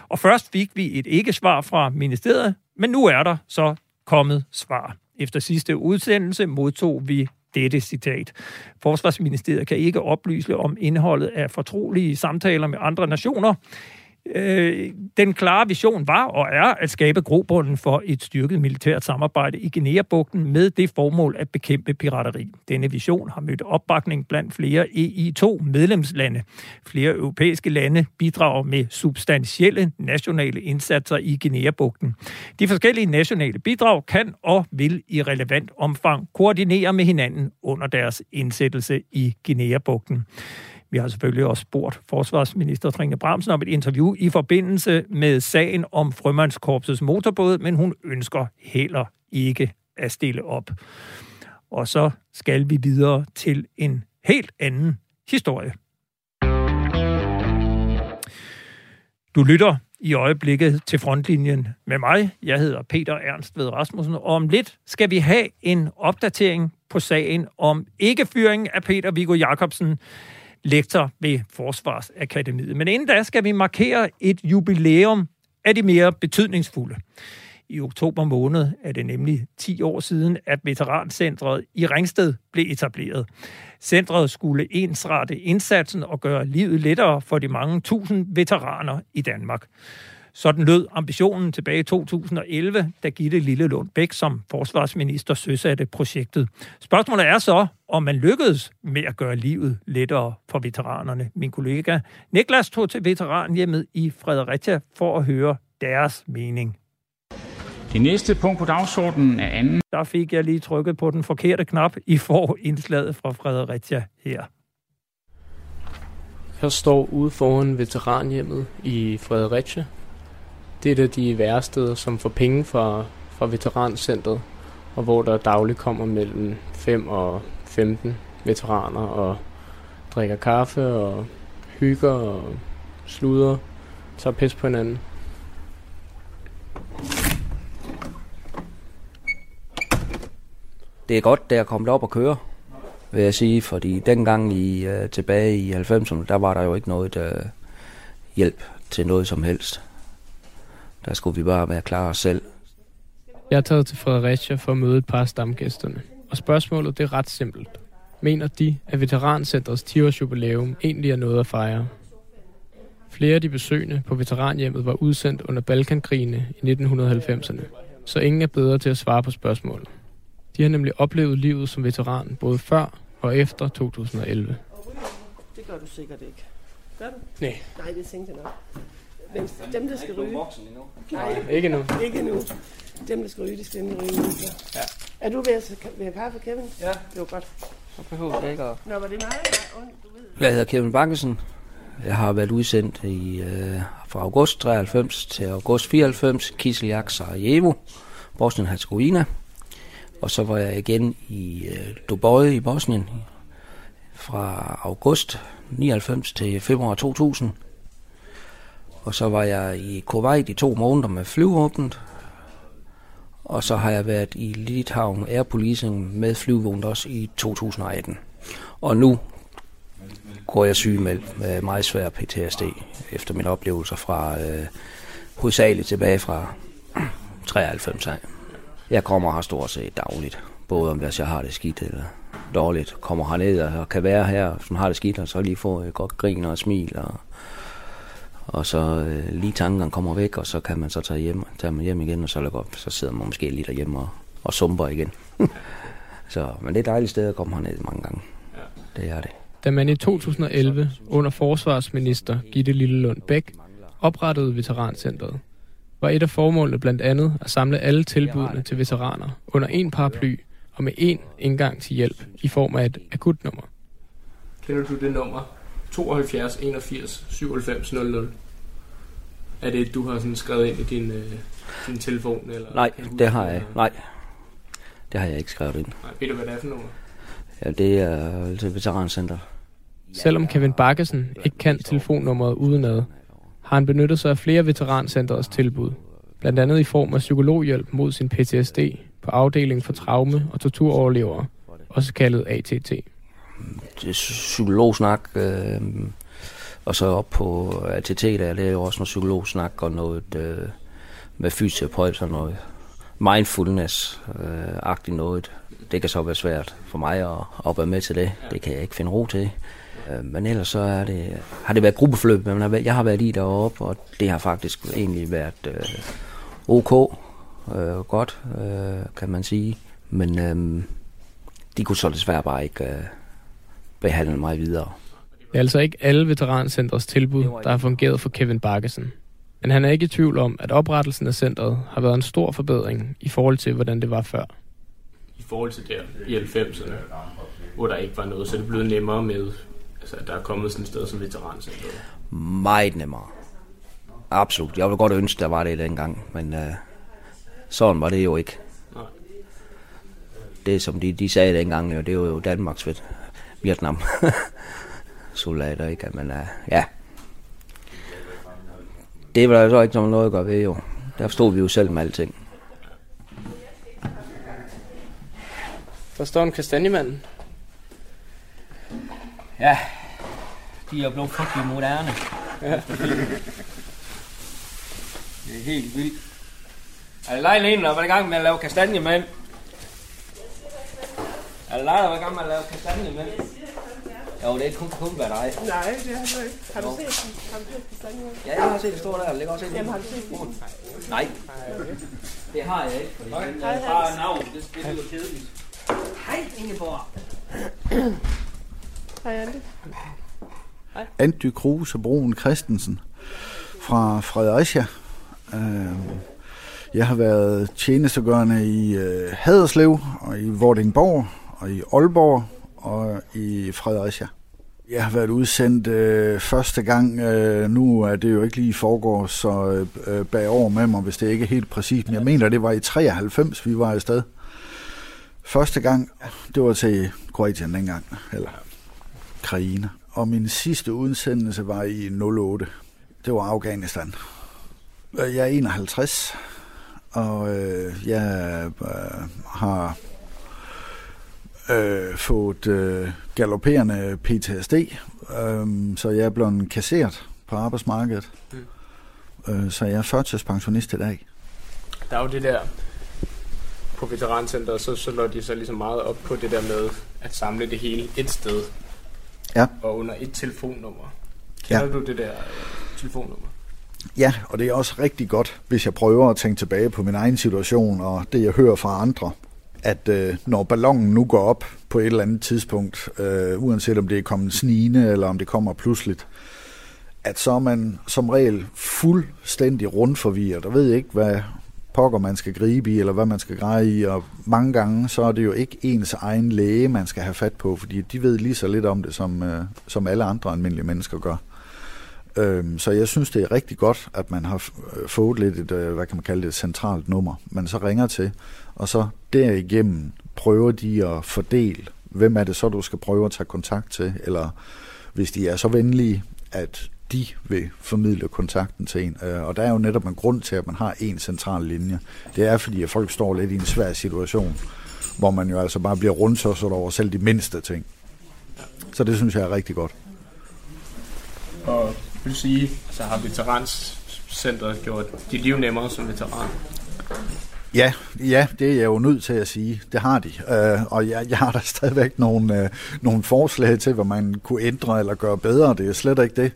Og først fik vi et ikke-svar fra ministeriet, men nu er der så kommet svar. Efter sidste udsendelse modtog vi dette citat. Forsvarsministeriet kan ikke oplyse om indholdet af fortrolige samtaler med andre nationer. Øh, den klare vision var og er at skabe grobunden for et styrket militært samarbejde i Guinea-bugten med det formål at bekæmpe pirateri. Denne vision har mødt opbakning blandt flere EI2-medlemslande. Flere europæiske lande bidrager med substantielle nationale indsatser i Guinea-bugten. De forskellige nationale bidrag kan og vil i relevant omfang koordinere med hinanden under deres indsættelse i Guinea-bugten. Vi har selvfølgelig også spurgt forsvarsminister Trine Bramsen om et interview i forbindelse med sagen om Frømandskorpsets motorbåd, men hun ønsker heller ikke at stille op. Og så skal vi videre til en helt anden historie. Du lytter i øjeblikket til frontlinjen med mig. Jeg hedder Peter Ernst ved Rasmussen, og om lidt skal vi have en opdatering på sagen om ikke fyringen af Peter Viggo Jacobsen, lektor ved Forsvarsakademiet. Men inden da skal vi markere et jubilæum af de mere betydningsfulde. I oktober måned er det nemlig 10 år siden, at Veterancentret i Ringsted blev etableret. Centret skulle ensrette indsatsen og gøre livet lettere for de mange tusind veteraner i Danmark. Sådan lød ambitionen tilbage i 2011, da Gitte Lillelund Bæk som forsvarsminister søsatte projektet. Spørgsmålet er så, om man lykkedes med at gøre livet lettere for veteranerne. Min kollega Niklas tog til veteranhjemmet i Fredericia for at høre deres mening. Det næste punkt på dagsordenen er anden. Der fik jeg lige trykket på den forkerte knap. I får indslaget fra Fredericia her. Jeg står ude foran veteranhjemmet i Fredericia det er det de værsteder, som får penge fra, fra veterancentret, og hvor der dagligt kommer mellem 5 og 15 veteraner og drikker kaffe og hygger og sluder, tager pis på hinanden. Det er godt, det er kommet op og køre, vil jeg sige, fordi dengang i, øh, tilbage i 90'erne, der var der jo ikke noget der hjælp til noget som helst. Der skulle vi bare være klar os selv. Jeg er taget til Fredericia for at møde et par af stamgæsterne. Og spørgsmålet det er ret simpelt. Mener de, at Veterancentrets 10-års jubilæum egentlig er noget at fejre? Flere af de besøgende på veteranhjemmet var udsendt under Balkankrigene i 1990'erne, så ingen er bedre til at svare på spørgsmål. De har nemlig oplevet livet som veteran både før og efter 2011. Det gør du sikkert ikke. Gør du? Nej. Nej, det tænkte jeg nok. Men dem, der skal ryge... Nej, ikke nu. Ikke nu. Dem, der skal ryge, de skal nemlig ryge nu. Ja. Er du ved at have kaffe, Kevin? Ja. Det var godt. Så behøver jeg ikke at... Nå, var det mig? Ja, du ved. Jeg hedder Kevin Bakkesen. Jeg har været udsendt i, øh, fra august 93 til august 94, Kiseljak, Sarajevo, Bosnien-Herzegovina. Og så var jeg igen i øh, Dubai i Bosnien fra august 99 til februar 2000. Og så var jeg i Kuwait i to måneder med flyvåbnet. Og så har jeg været i Litauen Air Policing med flyvåbnet også i 2018. Og nu går jeg syg med, med meget svær PTSD efter mine oplevelser fra øh, hovedsageligt tilbage fra 93 af. Jeg kommer her stort set dagligt, både om hvis jeg har det skidt eller dårligt. Kommer herned og kan være her, som har det skidt, og så lige få et godt grin og smil. Og, og så øh, lige tankerne kommer væk, og så kan man så tage hjem, tage man hjem igen, og så, godt, så sidder man måske lige derhjemme og, og sumper igen. så, men det er et dejligt sted at komme herned mange gange. Det er det. Da man i 2011 under forsvarsminister Gitte Lillelund Bæk oprettede Veterancentret, var et af formålene blandt andet at samle alle tilbudene til veteraner under en paraply og med én indgang til hjælp i form af et akutnummer. Kender du det nummer? 72 81 97 00. Er det du har sådan skrevet ind i din, øh, din telefon? Eller Nej, det har jeg Nej, det har jeg ikke skrevet ind. Nej, ved du, hvad det er for nummer? Ja, det er til Veterancenter. Selvom Kevin Bakkesen ikke kan telefonnummeret udenad, har han benyttet sig af flere veterancentrets tilbud, blandt andet i form af psykologhjælp mod sin PTSD på afdelingen for traume- og torturoverlevere, også kaldet ATT. Det er psykologsnak, øh, og så op på ATT, der det er jo også noget psykologsnak og noget øh, med fysioterapeut og noget mindfulness-agtigt øh, noget. Det kan så være svært for mig at, at være med til det. Det kan jeg ikke finde ro til. Øh, men ellers så er det, har det været gruppeforløb, men jeg har været i deroppe, og det har faktisk egentlig været øh, ok, øh, godt, øh, kan man sige. Men øh, de kunne så desværre bare ikke øh, behandle mig videre. Det er altså ikke alle veterancentrets tilbud, der har fungeret for Kevin Bakkesen. Men han er ikke i tvivl om, at oprettelsen af centret har været en stor forbedring i forhold til, hvordan det var før. I forhold til der i 90'erne, hvor der ikke var noget, så er det blevet nemmere med Altså, der er kommet sådan et sted som veterancenter? Meget nemmere. Absolut. Jeg ville godt ønske, der var det dengang, men uh, sådan var det jo ikke. Nej. Det, som de, de sagde dengang, jo, det var jo Danmarks ved Vietnam. soldater, ikke? Men uh, ja, det var der så ikke noget at gøre ved, jo. Der stod vi jo selv med alting. Der står en kastanjemand. Ja, de er blevet frygtelig moderne. Ja. Det er helt vildt. Er det lejligheden, der var i gang med at lave kastanjemænd? Er det dig, der var i gang med at lave kastanjemænd? Jo, det er kun, kun hvad dig. Nej, det har du ikke. Har du set den? Har du set kastanjemænd? Ja, jeg har set det stå der. Det ligger også Jamen, har du set den? Nej. Det har jeg ikke, fordi okay. den er bare navn. Det, det er jo kedeligt. Hej, Ingeborg. Hej, Ante. Hej. Anty Kruse Broen Christensen fra Fredericia. Øhm, jeg har været tjenestegørende i øh, Haderslev og i Vordingborg og i Aalborg og i Fredericia. Jeg har været udsendt øh, første gang. Øh, nu er det jo ikke lige foregår så øh, øh bagover med mig, hvis det ikke er helt præcist. Men jeg mener, det var i 93, vi var afsted. Første gang, det var til Kroatien dengang, eller Ukraine. Og min sidste udsendelse var i 08. Det var Afghanistan. Jeg er 51, og øh, jeg øh, har øh, fået øh, galopperende PTSD, øh, så jeg er blevet kasseret på arbejdsmarkedet. Mm. Øh, så jeg er førtidspensionist i dag. Der er jo det der på veterancenteret, så, så lå de så ligesom meget op på det der med at samle det hele et sted ja. og under et telefonnummer. Kender ja. du det der uh, telefonnummer? Ja, og det er også rigtig godt, hvis jeg prøver at tænke tilbage på min egen situation og det, jeg hører fra andre, at øh, når ballonen nu går op på et eller andet tidspunkt, øh, uanset om det er kommet snigende eller om det kommer pludseligt, at så er man som regel fuldstændig rundforvirret og ved ikke, hvad pokker man skal gribe i, eller hvad man skal greje i, og mange gange, så er det jo ikke ens egen læge, man skal have fat på, fordi de ved lige så lidt om det, som, øh, som alle andre almindelige mennesker gør. Øhm, så jeg synes, det er rigtig godt, at man har fået lidt et, øh, hvad kan man kalde det, et centralt nummer, man så ringer til, og så derigennem prøver de at fordele, hvem er det så, du skal prøve at tage kontakt til, eller hvis de er så venlige, at de vil formidle kontakten til en. Øh, og der er jo netop en grund til, at man har en central linje. Det er fordi, at folk står lidt i en svær situation, hvor man jo altså bare bliver rundsosset over selv de mindste ting. Så det synes jeg er rigtig godt. Og vil du sige, så har Veteranscenteret gjort dit liv nemmere som veteran? Ja, ja, det er jeg jo nødt til at sige. Det har de. Øh, og jeg, jeg har da stadigvæk nogle, øh, nogle forslag til, hvad man kunne ændre eller gøre bedre. Det er slet ikke det.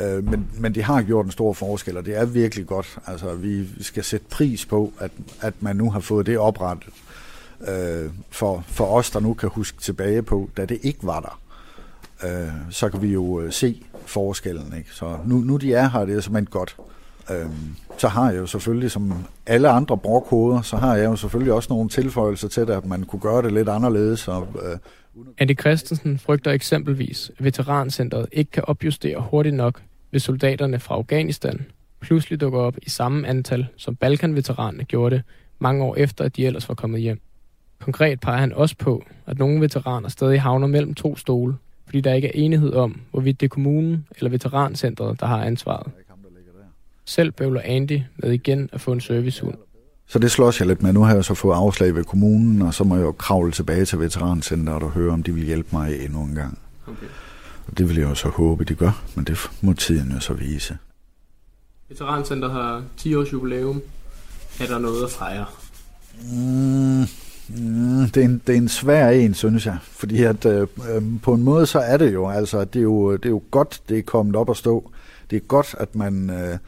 Øh, men, men de har gjort en stor forskel, og det er virkelig godt. Altså, vi skal sætte pris på, at, at man nu har fået det oprettet. Øh, for, for os, der nu kan huske tilbage på, da det ikke var der, øh, så kan vi jo øh, se forskellen. Ikke? Så nu, nu de er her, det er simpelthen godt. Øhm, så har jeg jo selvfølgelig, som alle andre brokoder, så har jeg jo selvfølgelig også nogle tilføjelser til det, at man kunne gøre det lidt anderledes. Og, øh, Andy Christensen frygter eksempelvis, at Veterancentret ikke kan opjustere hurtigt nok, hvis soldaterne fra Afghanistan pludselig dukker op i samme antal, som Balkan-veteranerne gjorde det, mange år efter, at de ellers var kommet hjem. Konkret peger han også på, at nogle veteraner stadig havner mellem to stole, fordi der ikke er enighed om, hvorvidt det er kommunen eller veterancentret, der har ansvaret. Selv bøvler Andy med igen at få en servicehund. Så det slås jeg lidt med. Nu har jeg så fået afslag ved kommunen, og så må jeg jo kravle tilbage til veterancenteret og høre, om de vil hjælpe mig endnu en gang. Okay. Og det vil jeg jo så håbe, de gør, men det må tiden jo så vise. Veterancenteret har 10 års jubilæum. Er der noget at fejre? Mm, mm, det, er en, det er en svær en, synes jeg. Fordi at, øh, øh, på en måde så er det jo, altså det er jo, det er jo godt, det er kommet op at stå det er godt, at man øh,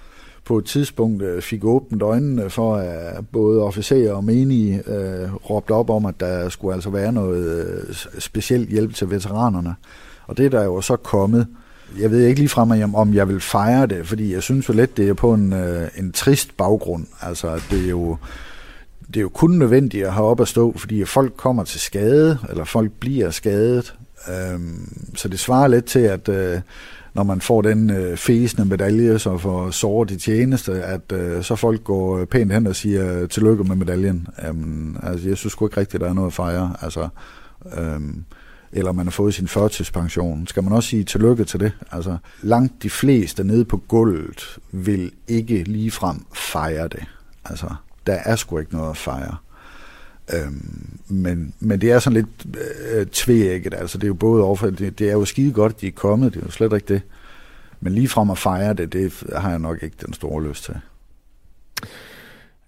på et tidspunkt øh, fik åbent øjnene for, at både officerer og menige øh, råbte op om, at der skulle altså være noget øh, specielt hjælp til veteranerne. Og det er der jo så kommet. Jeg ved ikke ligefrem, om jeg vil fejre det, fordi jeg synes jo lidt, det er på en, øh, en trist baggrund. Altså, det er jo det er jo kun nødvendigt at have op at stå, fordi folk kommer til skade, eller folk bliver skadet. Øhm, så det svarer lidt til, at øh, når man får den øh, fæsende medalje, så for såret i tjeneste, at øh, så folk går øh, pænt hen og siger øh, tillykke med medaljen. Jamen, altså, jeg synes sgu ikke rigtigt, at der er noget at fejre. Altså, øh, eller man har fået sin førtidspension. Skal man også sige tillykke til det? Altså, langt de fleste nede på gulvet vil ikke ligefrem fejre det. Altså, der er sgu ikke noget at fejre. Øhm, men, men det er sådan lidt øh, tvægget, altså det er jo både overfor, det, det er jo skide godt, at de er kommet, det er jo slet ikke det. Men lige frem at fejre det, det har jeg nok ikke den store lyst til.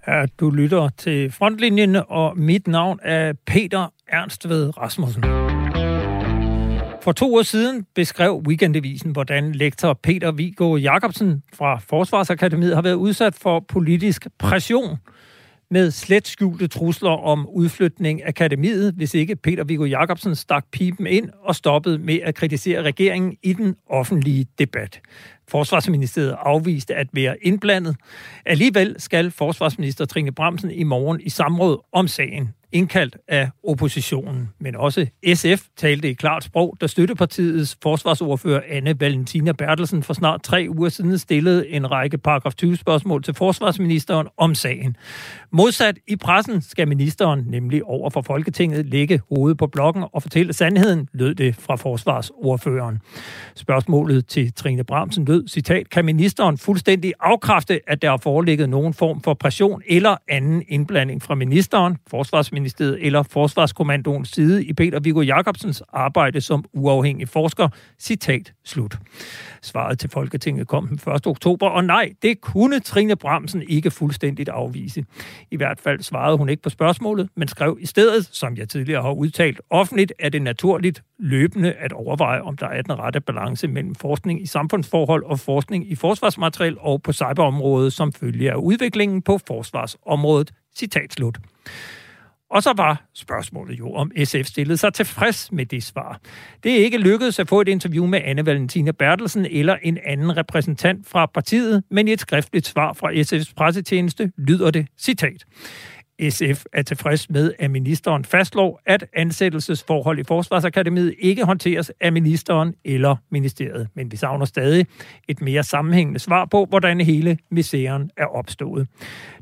Ja, du lytter til Frontlinjen, og mit navn er Peter Ernstved Rasmussen. For to år siden beskrev Weekendavisen, hvordan lektor Peter Viggo Jacobsen fra Forsvarsakademiet har været udsat for politisk pression – med slet skjulte trusler om udflytning af akademiet, hvis ikke Peter Viggo Jacobsen stak pipen ind og stoppede med at kritisere regeringen i den offentlige debat. Forsvarsministeriet afviste at være indblandet. Alligevel skal forsvarsminister Trine Bramsen i morgen i samråd om sagen indkaldt af oppositionen. Men også SF talte i klart sprog, da støttepartiets forsvarsordfører Anne Valentina Bertelsen for snart tre uger siden stillede en række paragraf 20 spørgsmål til forsvarsministeren om sagen. Modsat i pressen skal ministeren nemlig over for Folketinget lægge hovedet på blokken og fortælle sandheden, lød det fra forsvarsordføreren. Spørgsmålet til Trine Bramsen lød, citat, kan ministeren fuldstændig afkræfte, at der har foreligget nogen form for pression eller anden indblanding fra ministeren, forsvarsministeren Forsvarsministeriet eller Forsvarskommandoens side i Peter Viggo Jacobsens arbejde som uafhængig forsker. Citat slut. Svaret til Folketinget kom den 1. oktober, og nej, det kunne Trine Bramsen ikke fuldstændigt afvise. I hvert fald svarede hun ikke på spørgsmålet, men skrev i stedet, som jeg tidligere har udtalt offentligt, at det naturligt løbende at overveje, om der er den rette balance mellem forskning i samfundsforhold og forskning i forsvarsmateriel og på cyberområdet som følge af udviklingen på forsvarsområdet. Citat slut. Og så var spørgsmålet jo, om SF stillede sig tilfreds med det svar. Det er ikke lykkedes at få et interview med Anne Valentina Bertelsen eller en anden repræsentant fra partiet, men i et skriftligt svar fra SF's pressetjeneste lyder det citat. SF er tilfreds med, at ministeren fastslår, at ansættelsesforhold i Forsvarsakademiet ikke håndteres af ministeren eller ministeriet. Men vi savner stadig et mere sammenhængende svar på, hvordan hele misæren er opstået.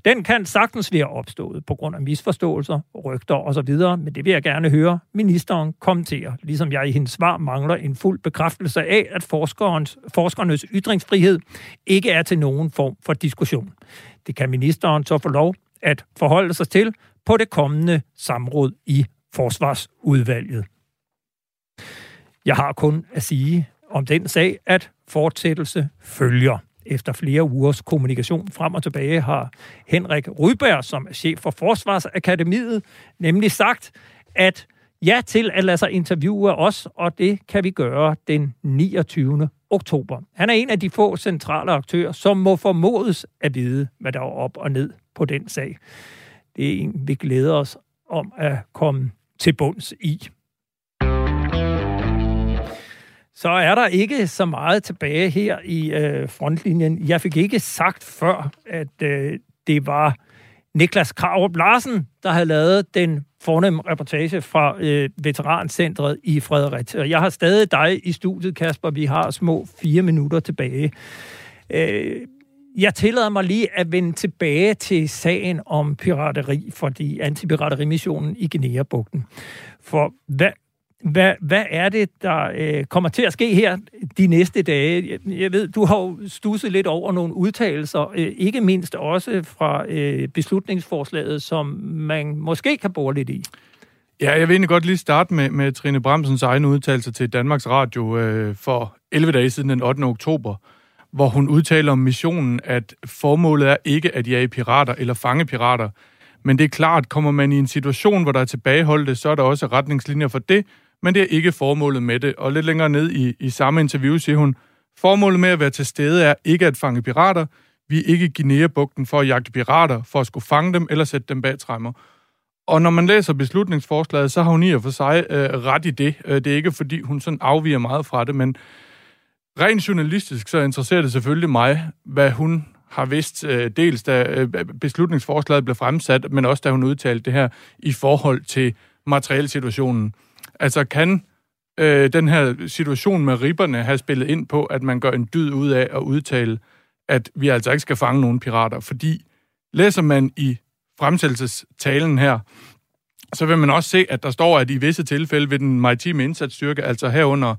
Den kan sagtens være opstået på grund af misforståelser, rygter osv., men det vil jeg gerne høre ministeren kommentere, ligesom jeg i hendes svar mangler en fuld bekræftelse af, at forskerens, forskernes ytringsfrihed ikke er til nogen form for diskussion. Det kan ministeren så få lov at forholde sig til på det kommende samråd i Forsvarsudvalget. Jeg har kun at sige om den sag, at fortsættelse følger. Efter flere ugers kommunikation frem og tilbage har Henrik Rydberg, som er chef for Forsvarsakademiet, nemlig sagt, at ja til at lade sig interviewe os, og det kan vi gøre den 29. oktober. Han er en af de få centrale aktører, som må formodes at vide, hvad der er op og ned på den sag. Det er en, vi glæder os om at komme til bunds i. Så er der ikke så meget tilbage her i øh, frontlinjen. Jeg fik ikke sagt før, at øh, det var Niklas Krarup Larsen, der havde lavet den fornemme reportage fra øh, Veterancentret i Fredericia. Jeg har stadig dig i studiet, Kasper. Vi har små fire minutter tilbage. Øh, jeg tillader mig lige at vende tilbage til sagen om pirateri fordi antipiraterimissionen i Guinea-bugten. For hvad, hvad, hvad er det, der øh, kommer til at ske her de næste dage? Jeg, jeg ved, du har jo stusset lidt over nogle udtalelser, øh, ikke mindst også fra øh, beslutningsforslaget, som man måske kan bore lidt i. Ja, jeg vil egentlig godt lige starte med, med Trine Bremsens egne udtalelse til Danmarks Radio øh, for 11 dage siden den 8. oktober, hvor hun udtaler om missionen, at formålet er ikke at jage pirater eller fange pirater, men det er klart, kommer man i en situation, hvor der er tilbageholdte, så er der også retningslinjer for det, men det er ikke formålet med det. Og lidt længere ned i, i samme interview siger hun, formålet med at være til stede er ikke at fange pirater, vi er ikke Guinea-bugten for at jagte pirater, for at skulle fange dem eller sætte dem bag træmmer. Og når man læser beslutningsforslaget, så har hun i og for sig øh, ret i det. Øh, det er ikke, fordi hun sådan afviger meget fra det, men rent journalistisk, så interesserer det selvfølgelig mig, hvad hun har vidst, øh, dels da øh, beslutningsforslaget blev fremsat, men også da hun udtalte det her i forhold til materielsituationen. Altså kan øh, den her situation med ribberne have spillet ind på, at man gør en dyd ud af at udtale, at vi altså ikke skal fange nogen pirater? Fordi læser man i fremsættelsestalen her, så vil man også se, at der står, at i visse tilfælde vil den maritime indsatsstyrke, altså herunder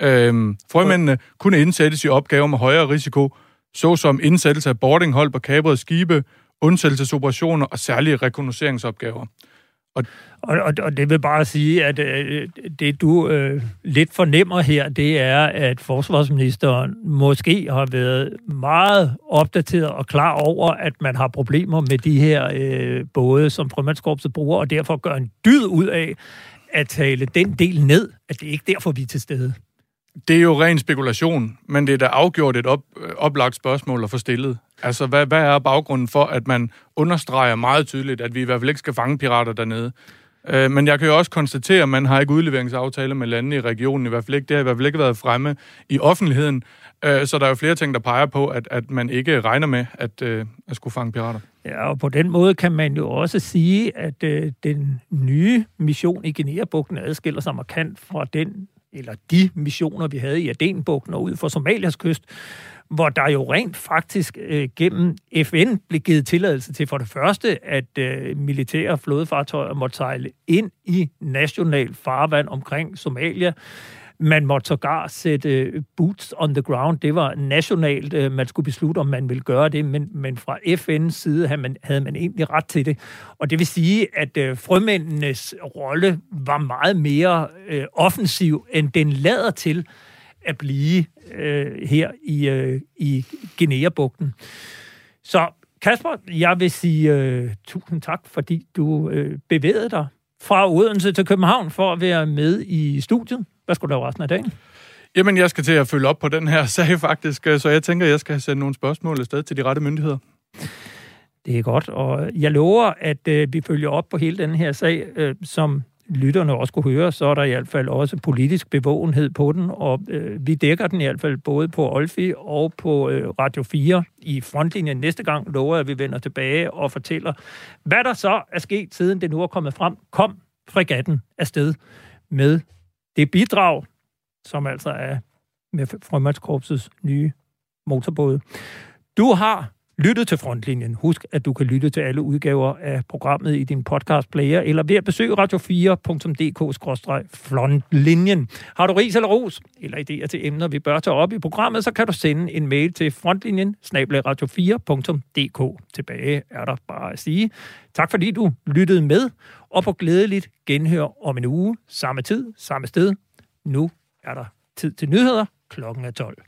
Øhm, frømændene, kunne indsættes i opgaver med højere risiko, såsom indsættelse af boardinghold på kabrede skibe, undsættelsesoperationer og særlige rekognoseringsopgaver. Og, og, og det vil bare sige, at øh, det du øh, lidt fornemmer her, det er, at forsvarsministeren måske har været meget opdateret og klar over, at man har problemer med de her øh, både, som frømandskorpset bruger, og derfor gør en dyd ud af at tale den del ned, at det ikke er derfor, vi er til stede. Det er jo ren spekulation, men det er da afgjort et op, oplagt spørgsmål at få stillet. Altså, hvad, hvad er baggrunden for, at man understreger meget tydeligt, at vi i hvert fald ikke skal fange pirater dernede? Øh, men jeg kan jo også konstatere, at man har ikke udleveringsaftaler med landene i regionen, i hvert fald ikke. Det har i hvert fald ikke været fremme i offentligheden. Øh, så der er jo flere ting, der peger på, at, at man ikke regner med at, øh, at skulle fange pirater. Ja, og på den måde kan man jo også sige, at øh, den nye mission i Guinea-bugten adskiller sig markant fra den eller de missioner, vi havde i Adenbugten og ud for Somalias kyst, hvor der jo rent faktisk øh, gennem FN blev givet tilladelse til for det første, at øh, militære flådefartøjer måtte sejle ind i national farvand omkring Somalia, man måtte sågar sætte øh, boots on the ground. Det var nationalt, øh, man skulle beslutte, om man ville gøre det, men, men fra FN's side havde man, havde man egentlig ret til det. Og det vil sige, at øh, frømændenes rolle var meget mere øh, offensiv, end den lader til at blive øh, her i, øh, i Guinea-bugten. Så Kasper, jeg vil sige øh, tusind tak, fordi du øh, bevægede dig fra Odense til København for at være med i studiet. Hvad skulle du lave resten af dagen? Jamen, jeg skal til at følge op på den her sag faktisk, så jeg tænker, jeg skal sende nogle spørgsmål afsted til de rette myndigheder. Det er godt, og jeg lover, at øh, vi følger op på hele den her sag, øh, som lytterne også kunne høre, så er der i hvert fald også politisk bevågenhed på den, og øh, vi dækker den i hvert fald både på Olfi og på øh, Radio 4 i frontlinjen. Næste gang lover jeg, at vi vender tilbage og fortæller, hvad der så er sket, siden det nu er kommet frem. Kom fregatten afsted med det bidrag, som altså er med Frømandskorpsets nye motorbåde. Du har lyttet til Frontlinjen. Husk, at du kan lytte til alle udgaver af programmet i din podcast player, eller ved at besøge radio4.dk-frontlinjen. Har du ris eller ros, eller idéer til emner, vi bør tage op i programmet, så kan du sende en mail til frontlinjen, radio4.dk. Tilbage er der bare at sige. Tak fordi du lyttede med, og på glædeligt genhør om en uge, samme tid, samme sted. Nu er der tid til nyheder. Klokken er 12.